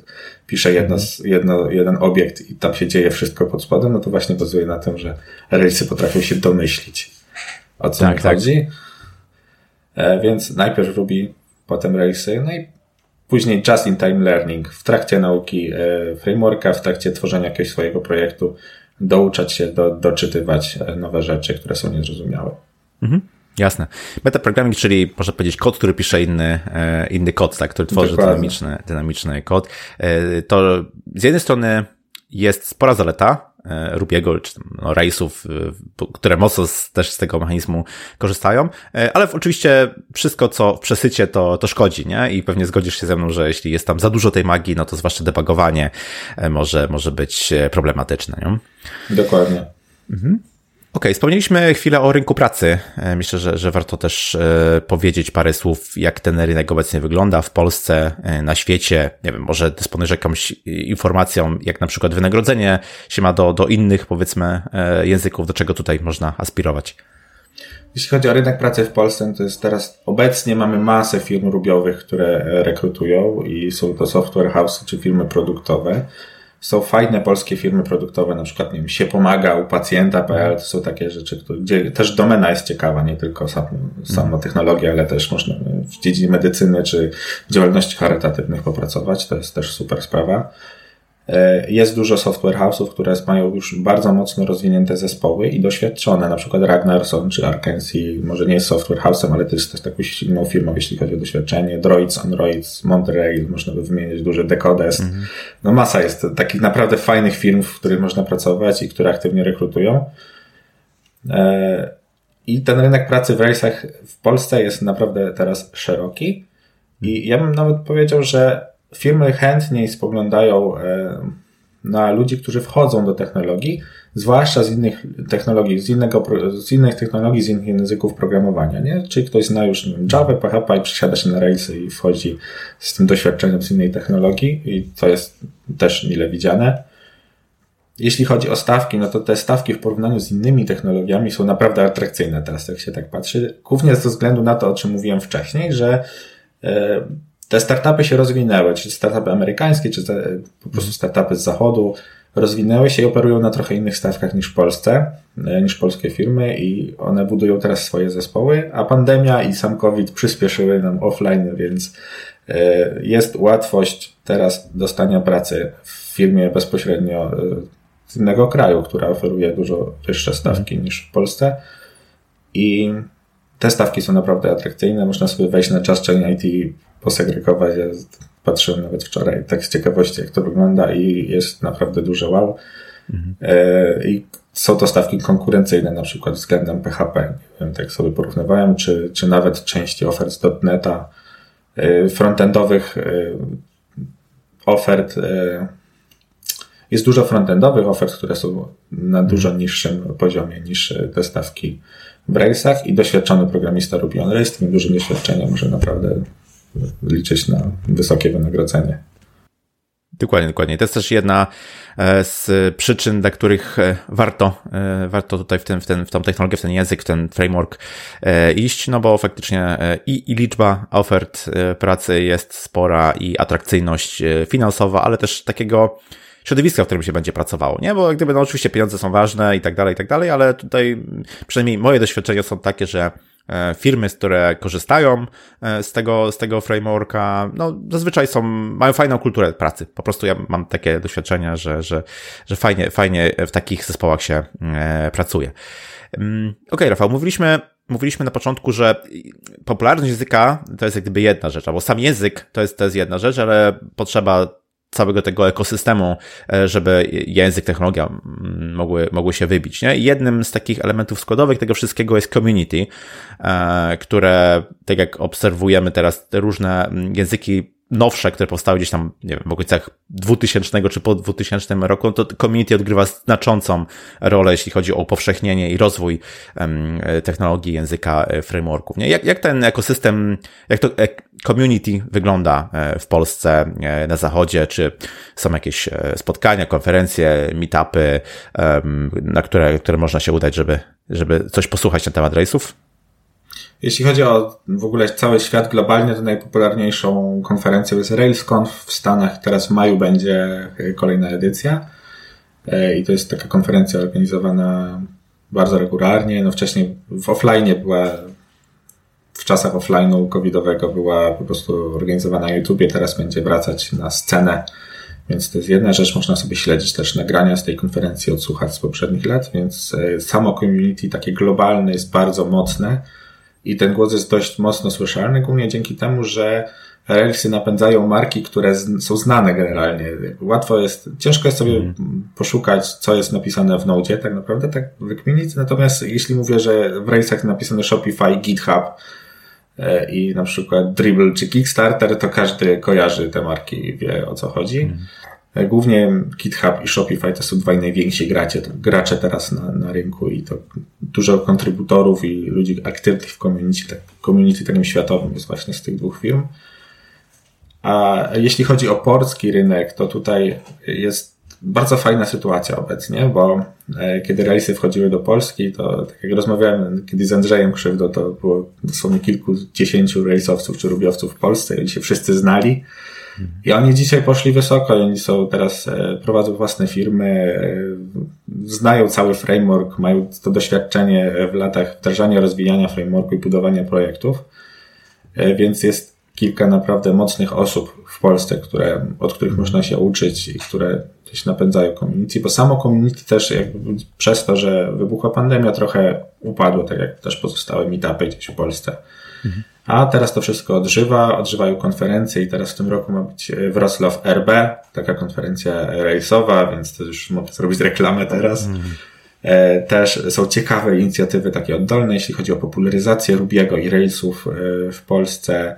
pisze jedno, jedno, jeden obiekt i tam się dzieje wszystko pod spodem, no to właśnie bazuje na tym, że Railsy potrafią się domyślić, o co tak, tak. chodzi. E, więc najpierw Ruby, potem Railsy, no i Później just-in-time learning w trakcie nauki e, frameworka, w trakcie tworzenia jakiegoś swojego projektu, douczać się, do, doczytywać e, nowe rzeczy, które są niezrozumiałe. Mhm. Jasne. Metaprogramming, czyli można powiedzieć kod, który pisze inny, e, inny kod, tak, który tworzy dynamiczny, dynamiczny kod. To z jednej strony jest spora zaleta, E, Rubiego, czy no, Race'ów, e, które mocno z, też z tego mechanizmu korzystają, e, ale oczywiście wszystko, co w przesycie, to, to szkodzi, nie? I pewnie zgodzisz się ze mną, że jeśli jest tam za dużo tej magii, no to zwłaszcza debugowanie może, może być problematyczne, nie? Dokładnie. Mhm. Okay, wspomnieliśmy chwilę o rynku pracy. E, myślę, że, że warto też e, powiedzieć parę słów, jak ten rynek obecnie wygląda w Polsce, e, na świecie. Nie wiem, może dysponujesz jakąś informacją, jak na przykład wynagrodzenie się ma do, do innych, powiedzmy, języków, do czego tutaj można aspirować. Jeśli chodzi o rynek pracy w Polsce, to jest teraz obecnie mamy masę firm rubiowych, które rekrutują i są to software house czy firmy produktowe. Są fajne polskie firmy produktowe, na przykład, nie wiem, się pomaga u pacjenta.pl, to są takie rzeczy, gdzie też domena jest ciekawa, nie tylko sam, sama technologia, ale też można w dziedzinie medycyny czy działalności charytatywnych popracować, to jest też super sprawa. E, jest dużo software house'ów, które mają już bardzo mocno rozwinięte zespoły i doświadczone, na przykład Ragnarson czy Arkansas, może nie jest software house'em, ale to jest też taką silną firmą, jeśli chodzi o doświadczenie. Droids, Androids, Monterey, można by wymienić duży Decodes. Mhm. No masa jest takich naprawdę fajnych firm, w których można pracować i które aktywnie rekrutują. E, I ten rynek pracy w rejsach w Polsce jest naprawdę teraz szeroki. I ja bym nawet powiedział, że firmy chętniej spoglądają e, na ludzi, którzy wchodzą do technologii, zwłaszcza z innych technologii, z, innego, z innych technologii, z innych języków programowania, nie? Czyli ktoś zna już wiem, Java, PHP i przesiada się na Railsy i wchodzi z tym doświadczeniem z innej technologii i to jest też mile widziane. Jeśli chodzi o stawki, no to te stawki w porównaniu z innymi technologiami są naprawdę atrakcyjne teraz, jak się tak patrzy. Głównie ze względu na to, o czym mówiłem wcześniej, że e, te startupy się rozwinęły, czy startupy amerykańskie, czy po prostu startupy z zachodu, rozwinęły się i operują na trochę innych stawkach niż w Polsce, e, niż polskie firmy i one budują teraz swoje zespoły, a pandemia i sam COVID przyspieszyły nam offline, więc e, jest łatwość teraz dostania pracy w firmie bezpośrednio e, z innego kraju, która oferuje dużo wyższe stawki niż w Polsce. I te stawki są naprawdę atrakcyjne. Można sobie wejść na Chain IT posegregować. Ja patrzyłem nawet wczoraj tak z ciekawości, jak to wygląda i jest naprawdę duże wow. Mhm. E, I są to stawki konkurencyjne, na przykład względem PHP. Nie wiem, tak sobie porównywałem, czy, czy nawet części ofert z .NETA, e, frontendowych e, ofert Jest dużo frontendowych ofert, które są na dużo niższym poziomie niż te stawki w Railsach i doświadczony programista Ruby on Rails z tym dużym doświadczeniem może naprawdę liczyć na wysokie wynagrodzenie. Dokładnie, dokładnie. To jest też jedna e, z przyczyn, dla których e, warto, e, warto tutaj w, ten, w, ten, w tą technologię, w ten język, w ten framework iść, no bo faktycznie i, i liczba ofert pracy jest spora i atrakcyjność finansowa, ale też takiego środowiska, w którym się będzie pracowało, nie? Bo gdyby, no oczywiście pieniądze są ważne i tak dalej, i tak dalej, ale tutaj przynajmniej moje doświadczenia są takie, że firmy, z które korzystają e, z tego, z tego frameworka, no zazwyczaj są, mają fajną kulturę pracy. Po prostu ja mam takie doświadczenia, że, że, że fajnie, fajnie w takich zespołach się e, pracuje. Mm, okej, okay, Rafał, mówiliśmy, mówiliśmy na początku, że popularność języka to jest jak gdyby jedna rzecz, albo sam język to jest, to jest jedna rzecz, ale potrzeba całego tego ekosystemu, e, żeby język, technologia mogły, mogły się wybić. Nie? I jednym z takich elementów składowych tego wszystkiego jest community, e, które, tak jak obserwujemy teraz, te różne języki nowsze, które powstały gdzieś tam, nie wiem, w okolicach 2000 czy po 2000 roku, to community odgrywa znaczącą rolę, jeśli chodzi o upowszechnienie i rozwój technologii języka e, frameworków. Nie? Jak, jak ten ekosystem, jak to community wygląda e, w Polsce, e, na zachodzie, czy są jakieś spotkania, konferencje, meetupy, na które, które można się udać, żeby, żeby coś posłuchać na temat rejsów? Jeśli chodzi o w ogóle cały świat globalnie, to najpopularniejszą konferencją jest RailsConf w Stanach. Teraz w maju będzie kolejna edycja. E, I to jest taka konferencja organizowana bardzo regularnie. No wcześniej w offline była, w czasach offline'u covidowego była po prostu organizowana na YouTubie, teraz będzie wracać na scenę. Więc to jest jedna rzecz, można sobie śledzić też nagrania z tej konferencji, odsłuchać z poprzednich lat, więc e, samo community takie globalne jest bardzo mocne i ten głos jest dość mocno słyszalny, głównie dzięki temu, że Railsy napędzają marki, które są znane generalnie. Łatwo jest, ciężko jest sobie mm. poszukać, co jest napisane w Node, tak naprawdę, tak wykminić. Natomiast jeśli mówię, że w Railsach napisane Shopify, GitHub e, i na przykład Dribble czy Kickstarter, to każdy kojarzy te marki i wie o co chodzi. Mm. Głównie GitHub i Shopify to są dwaj najwięksi gracze, gracze teraz na, na rynku i to dużo kontrybutorów i ludzi aktywnych w community, tak, community takim światowym jest właśnie z tych dwóch firm. A jeśli chodzi o polski rynek, to tutaj jest bardzo fajna sytuacja obecnie, bo e, kiedy rejsy wchodziły do Polski, to tak jak rozmawiałem kiedyś z Andrzejem Krzywdą, to było dosłownie kilkudziesięciu rejsowców czy rubiowców w Polsce oni się wszyscy znali i oni dzisiaj poszli wysoko, oni są teraz, e, prowadzą własne firmy, e, znają cały framework, mają to doświadczenie w latach wdrażania, rozwijania frameworku i budowania projektów, e, więc jest kilka naprawdę mocnych osób w Polsce, które, od których można się uczyć i które gdzieś napędzają community, bo samo community też jakby przez to, że wybuchła pandemia trochę upadło, tak jak też pozostałe meetupy gdzieś w Polsce. Mhm. A teraz to wszystko odżywa, odżywają konferencje i teraz w tym roku ma być Wrocław RB, taka konferencja rejsowa, więc to już mogę zrobić reklamę teraz. Mm. Też są ciekawe inicjatywy takie oddolne, jeśli chodzi o popularyzację Rubiego i Railsów e, w Polsce.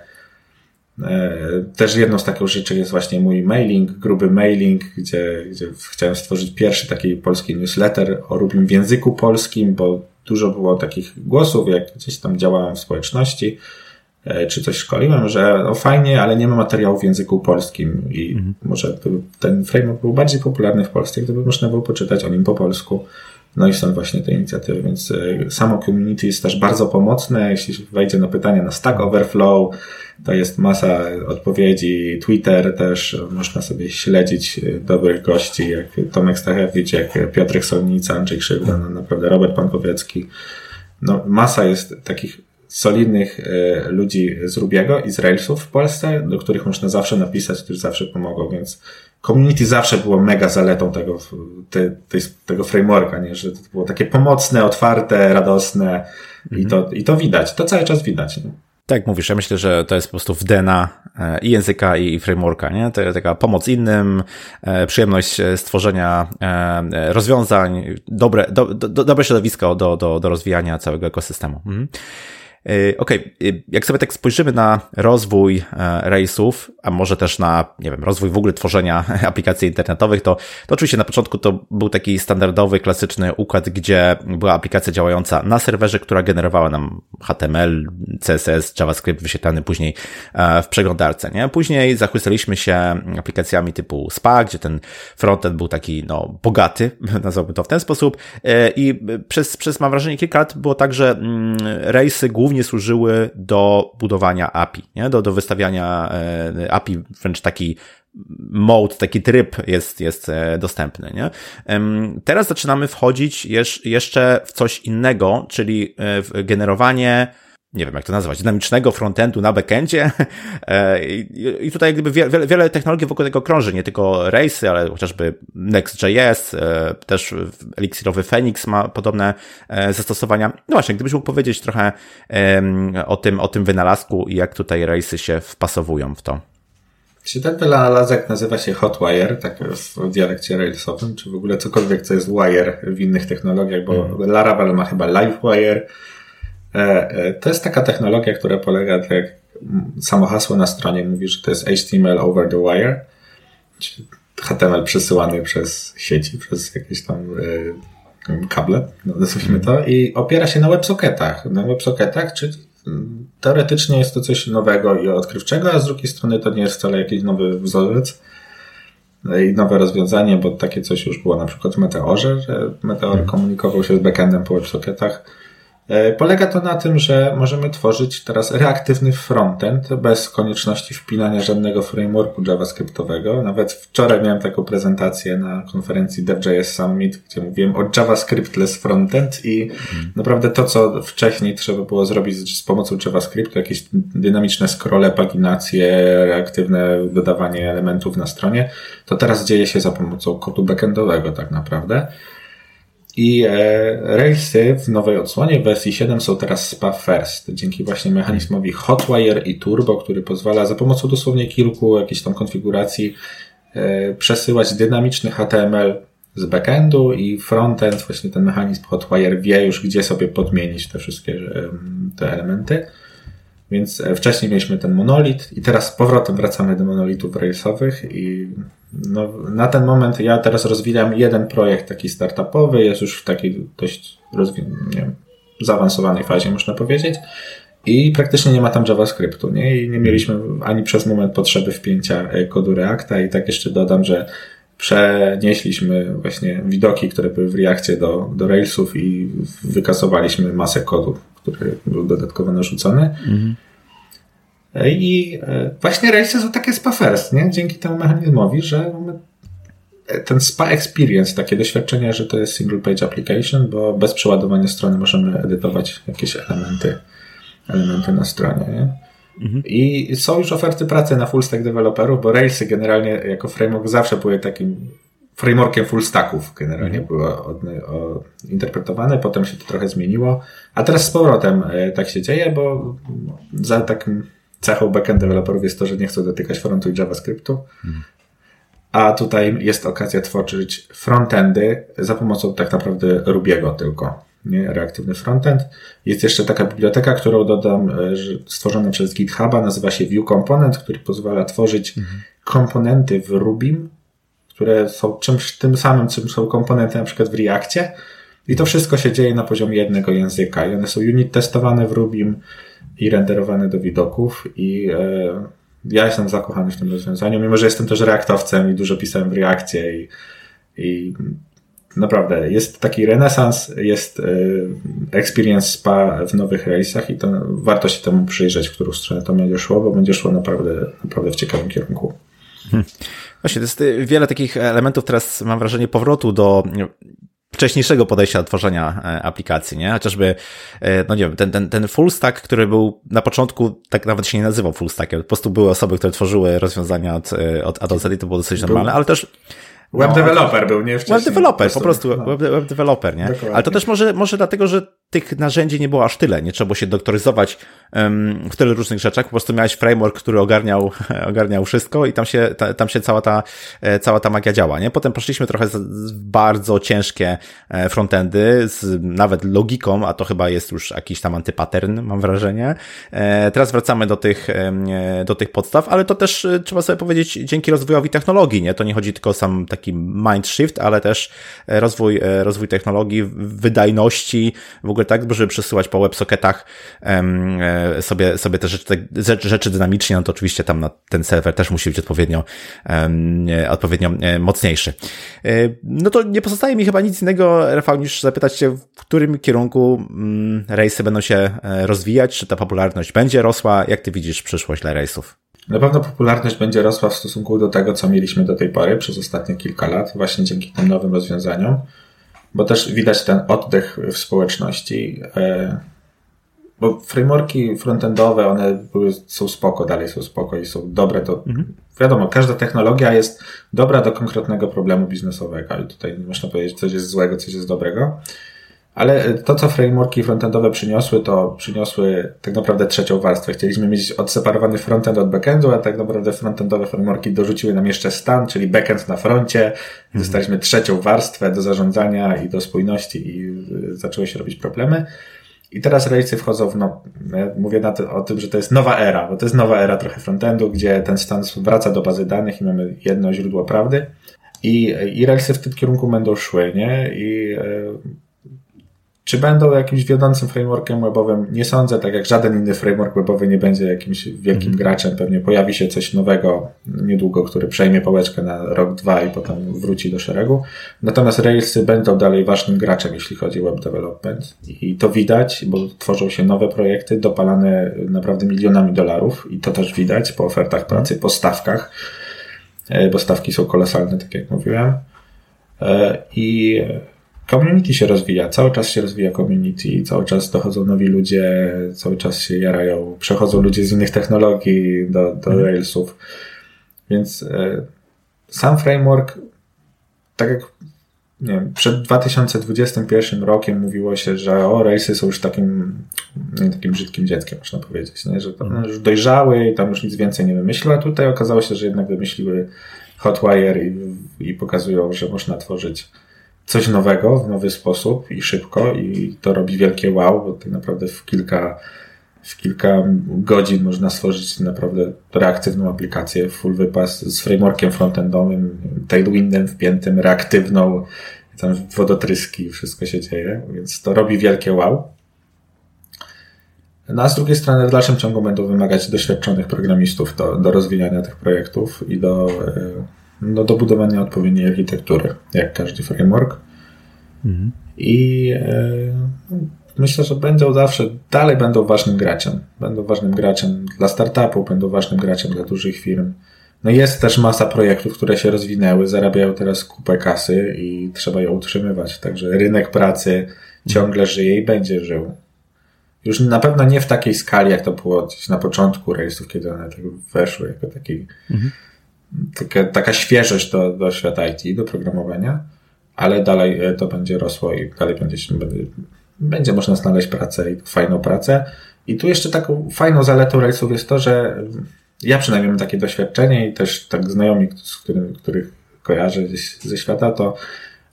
E, też jedną z takich rzeczy jest właśnie mój mailing, gruby mailing, gdzie, gdzie chciałem stworzyć pierwszy taki polski newsletter o Rubim w języku polskim, bo dużo było takich głosów, jak gdzieś tam działałem w społeczności, E, czy coś szkoliłem, że no fajnie, ale nie ma materiału w języku polskim i mhm. może ten framework był bardziej popularny w Polsce, gdyby można było poczytać o nim po polsku. No i są właśnie te inicjatywy, więc e, samo community jest też bardzo pomocne. Jeśli wejdzie na pytania na Stack Overflow, to jest masa odpowiedzi. Twitter też można sobie śledzić e, dobrych gości, jak Tomek Stachewicz, jak Piotrek Solnica, Andrzej Krzywda, no naprawdę Robert Pankowiecki. No, masa jest takich solidnych e, ludzi z Rubiego i z Railsów w Polsce, do których można zawsze napisać, którzy zawsze pomogą, więc community zawsze było mega zaletą tego, te, te, tego frameworka, nie? że to było takie pomocne, otwarte, radosne mhm. i, to, i to widać, to cały czas widać. Nie? Tak mówisz, ja myślę, że to jest po prostu w DNA e, i języka, i frameworka, nie? To taka pomoc innym, e, przyjemność stworzenia rozwiązań, dobre, do, do, dobre środowisko do, do, do rozwijania całego ekosystemu. Mhm. Okej, okay. jak sobie tak spojrzymy na rozwój Railsów, a może też na, nie wiem, rozwój w ogóle tworzenia aplikacji internetowych, to, to oczywiście na początku to był taki standardowy, klasyczny układ, gdzie była aplikacja działająca na serwerze, która generowała nam HTML, CSS, JavaScript wyświetlany później w przeglądarce, nie? Później zachłysaliśmy się aplikacjami typu SPA, gdzie ten frontend był taki, no, bogaty, nazwałbym to w ten sposób i przez, przez mam wrażenie kilka lat było tak, że mm, rejsy głównie służyły do budowania API, nie? Do, do wystawiania e, API, wręcz taki mode, taki tryb jest, jest e, dostępny. Nie? Teraz zaczynamy wchodzić jeszcze w coś innego, czyli e, w generowanie nie wiem jak to nazwać, dynamicznego frontendu na backendzie e, i tutaj jakby wiele, wiele technologii wokół tego krąży, nie tylko Race, ale chociażby Next.js, e, też Elixirowy Phoenix ma podobne e, zastosowania. No właśnie, gdybyś mógł powiedzieć trochę o tym, o tym wynalazku i jak tutaj Race'y się wpasowują w to. Czy ten wynalazek nazywa się Hotwire, tak w dialekcie Railsowym, czy w ogóle cokolwiek, co jest wire w innych technologiach, bo mm. Laravel ma chyba LiveWire, to jest taka technologia, która polega, tak jak samo hasło na stronie mówi, że to jest HTML over the wire, czyli HTML przesyłany przez sieci, przez jakieś tam e, kable, no, nazwijmy to, i opiera się na WebSocketach. Na WebSocketach, czyli teoretycznie jest to coś nowego i odkrywczego, a z drugiej strony to nie jest wcale jakiś nowy wzorzec i nowe rozwiązanie, bo takie coś już było na przykład w Meteorze, że Meteor mhm. komunikował się z backendem po WebSocketach E, polega to na tym, że możemy tworzyć teraz reaktywny frontend bez konieczności wpinania żadnego frameworku JavaScriptowego. Nawet wczoraj miałem taką prezentację na konferencji DevJS Summit, gdzie mówiłem o JavaScriptless frontend i mhm. naprawdę to, co wcześniej trzeba było zrobić z pomocą JavaScriptu, jakieś dynamiczne scrolle, paginacje, reaktywne dodawanie elementów na stronie, to teraz dzieje się za pomocą kodu backendowego tak naprawdę. I e, Railsy w nowej odsłonie wersji 7 są teraz SPA First, dzięki właśnie mechanizmowi Hotwire i Turbo, który pozwala za pomocą dosłownie kilku jakichś tam konfiguracji e, przesyłać dynamiczny HTML z backendu i frontend, właśnie ten mechanizm Hotwire wie już, gdzie sobie podmienić te wszystkie te elementy. Więc e, wcześniej mieliśmy ten monolit i teraz z powrotem wracamy do monolitów railsowych i no, na ten moment ja teraz rozwijam jeden projekt taki startupowy, jest już w takiej dość nie wiem, zaawansowanej fazie, można powiedzieć. I praktycznie nie ma tam JavaScriptu, nie? I nie mieliśmy ani przez moment potrzeby wpięcia e, kodu Reacta i tak jeszcze dodam, że przenieśliśmy właśnie widoki, które były w Reakcie do, do Railsów i wykasowaliśmy masę kodu, który był dodatkowo narzucony. Mhm. I e, właśnie są takie spa first, nie? Dzięki temu mechanizmowi, że mamy ten spa experience, takie doświadczenie, że to jest single page application, bo bez przeładowania strony możemy edytować jakieś elementy, elementy na stronie, nie? Mhm. I są już oferty pracy na full stack deweloperów, bo Railsy generalnie jako framework zawsze były takim frameworkiem full stacków generalnie mhm. były od, o, interpretowane, potem się to trochę zmieniło, a teraz z powrotem e, tak się dzieje, bo za takim cechą backend deweloperów jest to, że nie chcą dotykać frontu i JavaScriptu, mhm. a tutaj jest okazja tworzyć frontendy za pomocą tak naprawdę Rubiego tylko nie? reaktywny frontend. Jest jeszcze taka biblioteka, którą dodam, e, stworzona przez GitHuba, nazywa się View Component, który pozwala tworzyć mhm. komponenty w Rubim, które są czymś tym samym, czym są komponenty na przykład w Reakcie. I to wszystko się dzieje na poziomie jednego języka. I one są unit testowane w Rubim i renderowane do widoków. I e, ja jestem zakochany w tym rozwiązaniu, mimo że jestem też reaktowcem i dużo pisałem w Reakcie i, i naprawdę jest taki renesans, jest y, experience spa w nowych rejsach i to warto się temu przyjrzeć, w którą stronę to będzie szło, bo będzie szło naprawdę, naprawdę w ciekawym kierunku. Hmm. Właśnie, to jest y, wiele takich elementów teraz mam wrażenie powrotu do wcześniejszego podejścia do tworzenia e, aplikacji, nie? Chociażby, e, no nie wiem, ten, ten, ten full stack, który był na początku, tak nawet się nie nazywał full stackiem, po prostu były osoby, które tworzyły rozwiązania od, e, od A do Z i to było dosyć normalne, ale też Web no, developer był, nie? Wcześniej. Web developer, po prostu, no. web, web developer, nie? Dokładnie. Ale to też może, może dlatego, że tych narzędzi nie było aż tyle. Nie trzeba było się doktoryzować w tyle różnych rzeczach. Po prostu miałeś framework, który ogarniał, ogarniał wszystko i tam się, ta, tam się cała ta, e, cała ta magia działa. Nie? Potem poszliśmy trochę z bardzo ciężkie e, frontendy, z nawet logiką, a to chyba jest już jakiś tam antypattern, mam wrażenie. E, teraz wracamy do tych, do tych podstaw, ale to też trzeba sobie powiedzieć dzięki rozwojowi technologii. Nie? To nie chodzi tylko o sam taki mind shift, ale też rozwój, rozwój technologii, wydajności, w ogóle tak, żeby przesyłać po WebSocketach sobie, sobie te rzeczy, rzeczy dynamicznie, no to oczywiście tam na ten serwer też musi być odpowiednio, odpowiednio mocniejszy. E, no to nie pozostaje mi chyba nic innego, Rafał, niż zapytać Cię, w którym kierunku mm, rejsy będą się e, rozwijać, czy ta popularność będzie rosła, jak Ty widzisz przyszłość dla rejsów? Na pewno popularność będzie rosła w stosunku do tego, co mieliśmy do tej pory przez ostatnie kilka lat, właśnie dzięki tym nowym rozwiązaniom, bo też widać ten oddech w społeczności. E, bo frameworki frontendowe, one były, są spoko, dalej są spoko i są dobre do, mhm. wiadomo, każda technologia jest dobra do konkretnego problemu biznesowego, ale tutaj nie można powiedzieć, coś jest złego, coś jest dobrego. Ale to, co frameworki frontendowe przyniosły, to przyniosły tak naprawdę trzecią warstwę. Chcieliśmy mieć odseparowany frontend od backendu, a tak naprawdę frontendowe frameworki dorzuciły nam jeszcze stan, czyli backend na froncie. Mhm. Dostaliśmy trzecią warstwę do zarządzania i do spójności i zaczęły się robić problemy. I teraz rejsy wchodzą w, no, mówię na to, o tym, że to jest nowa era, bo to jest nowa era trochę frontendu, gdzie ten stan wraca do bazy danych i mamy jedno źródło prawdy. I, i rejsy w tym kierunku będą szły, nie? I e, czy będą jakimś wiodącym frameworkiem webowym? Nie sądzę, tak jak żaden inny framework webowy nie będzie jakimś wielkim mhm. graczem. Pewnie pojawi się coś nowego niedługo, który przejmie pałeczkę na rok, dwa i potem wróci do szeregu. Natomiast Railsy będą dalej ważnym graczem, jeśli chodzi o web development. I to widać, bo tworzą się nowe projekty, dopalane naprawdę milionami dolarów i to też widać po ofertach pracy, po stawkach, e, bo stawki są kolosalne, tak jak mówiłem. E, I community się rozwija, cały czas się rozwija community, cały czas dochodzą nowi ludzie, cały czas się jarają, przechodzą ludzie z innych technologii do, do mhm. Railsów. Więc e, sam framework, tak jak nie wiem, przed 2021 rokiem mówiło się, że o, Railsy są już takim, nie, takim brzydkim dzieckiem, można powiedzieć, nie? że to mhm. już dojrzały i tam już nic więcej nie wymyśliły, a tutaj okazało się, że jednak wymyśliły Hotwire i, i pokazują, że można tworzyć coś nowego w nowy sposób i szybko i to robi wielkie wow, bo tak naprawdę w kilka, w kilka godzin można stworzyć naprawdę reaktywną aplikację, full wypas z frameworkiem frontendowym, tailwindem wpiętym, reaktywną, tam wodotryski, wszystko się dzieje, więc to robi wielkie wow. No a z drugiej strony w dalszym ciągu będą wymagać doświadczonych programistów do, do rozwijania tych projektów i do, e, do budowania odpowiedniej architektury, jak każdy framework. Mhm. I e, myślę, że będą zawsze, dalej będą ważnym graczem. Będą ważnym graczem dla startupów, będą ważnym graczem dla dużych firm. No jest też masa projektów, które się rozwinęły, zarabiają teraz kupę kasy i trzeba ją utrzymywać. Także rynek pracy ciągle żyje i będzie żył. Już na pewno nie w takiej skali, jak to było gdzieś na początku rejsów, kiedy one tak weszły jako taki mhm taka, taka świeżość do, do świata IT, do programowania, ale dalej e, to będzie rosło i dalej będzie, będzie, będzie można znaleźć pracę i fajną pracę. I tu jeszcze taką fajną zaletą Railsów jest to, że ja przynajmniej mam takie doświadczenie i też tak znajomi, z którym, których kojarzę gdzieś ze świata, to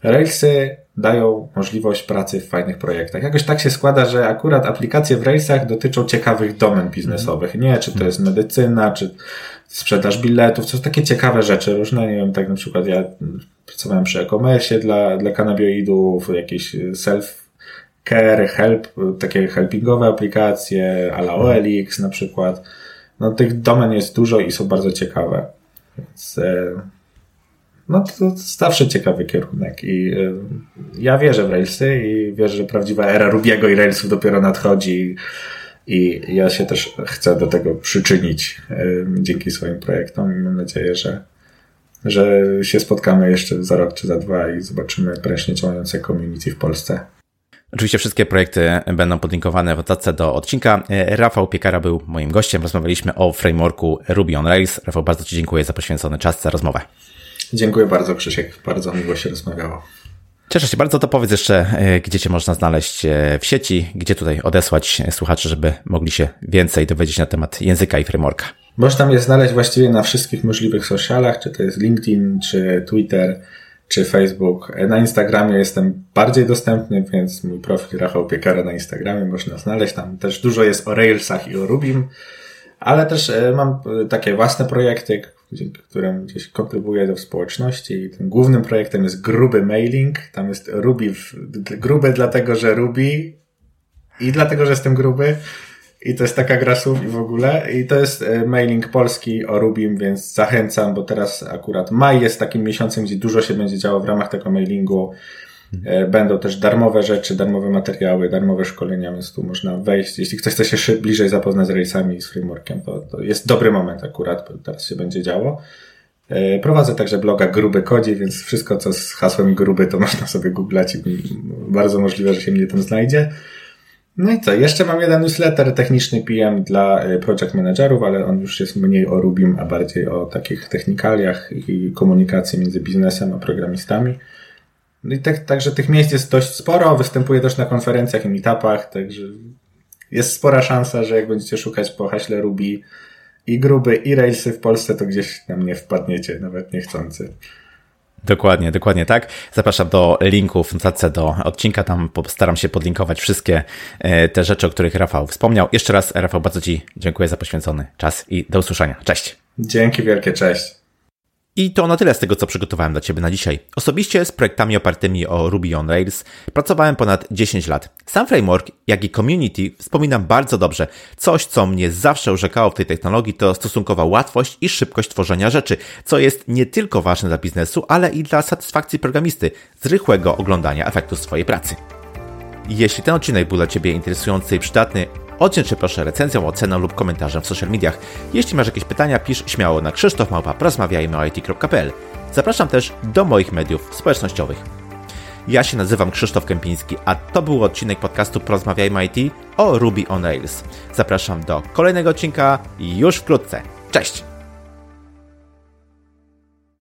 Railsy dają możliwość pracy w fajnych projektach. Jakoś tak się składa, że akurat aplikacje w Railsach dotyczą ciekawych domen biznesowych. Nie, czy to jest medycyna, czy sprzedaż biletów, są takie ciekawe rzeczy różne, nie wiem, tak na przykład ja pracowałem przy e-commerce dla, dla kanabioidów, jakieś self care, help, takie helpingowe aplikacje, ala mhm. OLX na przykład. No tych domen jest dużo i są bardzo ciekawe. Więc e, no to, to zawsze ciekawy kierunek i e, ja wierzę w Railsy i wierzę, że prawdziwa era Rubiego i Railsów dopiero nadchodzi i ja się też chcę do tego przyczynić dzięki swoim projektom mam nadzieję, że, że się spotkamy jeszcze za rok czy za dwa i zobaczymy prężnie działające community w Polsce. Oczywiście wszystkie projekty będą podlinkowane w notatce do odcinka. E, Rafał Piekara był moim gościem. Rozmawialiśmy o frameworku Ruby on Rails. Rafał, bardzo Ci dziękuję za poświęcony czas, za rozmowę. Dziękuję bardzo, Krzysiek. Bardzo miło się rozmawiało. Cieszę się bardzo, to powiedz jeszcze, e, gdzie Cię można znaleźć e, w sieci, gdzie tutaj odesłać słuchaczy, żeby mogli się więcej dowiedzieć na temat języka i frameworka. Można mnie znaleźć właściwie na wszystkich możliwych socialach, czy to jest LinkedIn, czy Twitter, czy Facebook. Na Instagramie jestem bardziej dostępny, więc mój profil Rafał Piekara na Instagramie można znaleźć. Tam też dużo jest o Railsach i o Rubim, ale też e, mam takie własne projekty, dzięki którym gdzieś kontrybuję do społeczności i tym głównym projektem jest gruby mailing. Tam jest Ruby, w, gruby dlatego, że Ruby i dlatego, że jestem gruby. I to jest taka gra słów i w ogóle. I to jest e, mailing polski o Rubim, więc zachęcam, bo teraz akurat maj jest takim miesiącem, gdzie dużo się będzie działo w ramach tego mailingu. E, będą też darmowe rzeczy, darmowe materiały, darmowe szkolenia, więc tu można wejść. Jeśli ktoś chce się bliżej zapoznać z rejsami i z frameworkiem, to, to jest dobry moment akurat, bo teraz się będzie działo. E, prowadzę także bloga Gruby Kodzi, więc wszystko co z hasłem gruby to można sobie googlać i bardzo możliwe, że się mnie tam znajdzie. No i co, jeszcze mam jeden newsletter techniczny PM dla e, project managerów, ale on już jest mniej o Rubim, a bardziej o takich technikaliach i komunikacji między biznesem a programistami. No i tak, także tych miejsc jest dość sporo, występuję też na konferencjach i meetupach, także jest spora szansa, że jak będziecie szukać po haśle Ruby i gruby i Railsy w Polsce, to gdzieś na mnie wpadniecie, nawet niechcący. Dokładnie, dokładnie tak. Zapraszam do linków w notatce do odcinka, tam postaram się podlinkować wszystkie e, te rzeczy, o których Rafał wspomniał. Jeszcze raz, Rafał, bardzo Ci dziękuję za poświęcony czas i do usłyszenia. Cześć. Dzięki wielkie, cześć. I to na tyle z tego, co przygotowałem dla Ciebie na dzisiaj. Osobiście z projektami opartymi o Ruby on Rails pracowałem ponad 10 lat. Sam framework, jak i community wspominam bardzo dobrze. Coś, co mnie zawsze urzekało w tej technologii, to stosunkowa łatwość i szybkość tworzenia rzeczy, co jest nie tylko ważne dla biznesu, ale i dla satysfakcji programisty z rychłego oglądania efektu swojej pracy. Jeśli ten odcinek był dla Ciebie interesujący i przydatny, Odciąć się proszę recenzją, oceną lub komentarzem w social mediach. Jeśli masz jakieś pytania, pisz śmiało na krzysztofmałpa.porozmawiajmy Zapraszam też do moich mediów społecznościowych. Ja się nazywam Krzysztof Kępiński, a to był odcinek podcastu Porozmawiajmy IT o Ruby on Rails. Zapraszam do kolejnego odcinka już wkrótce. Cześć!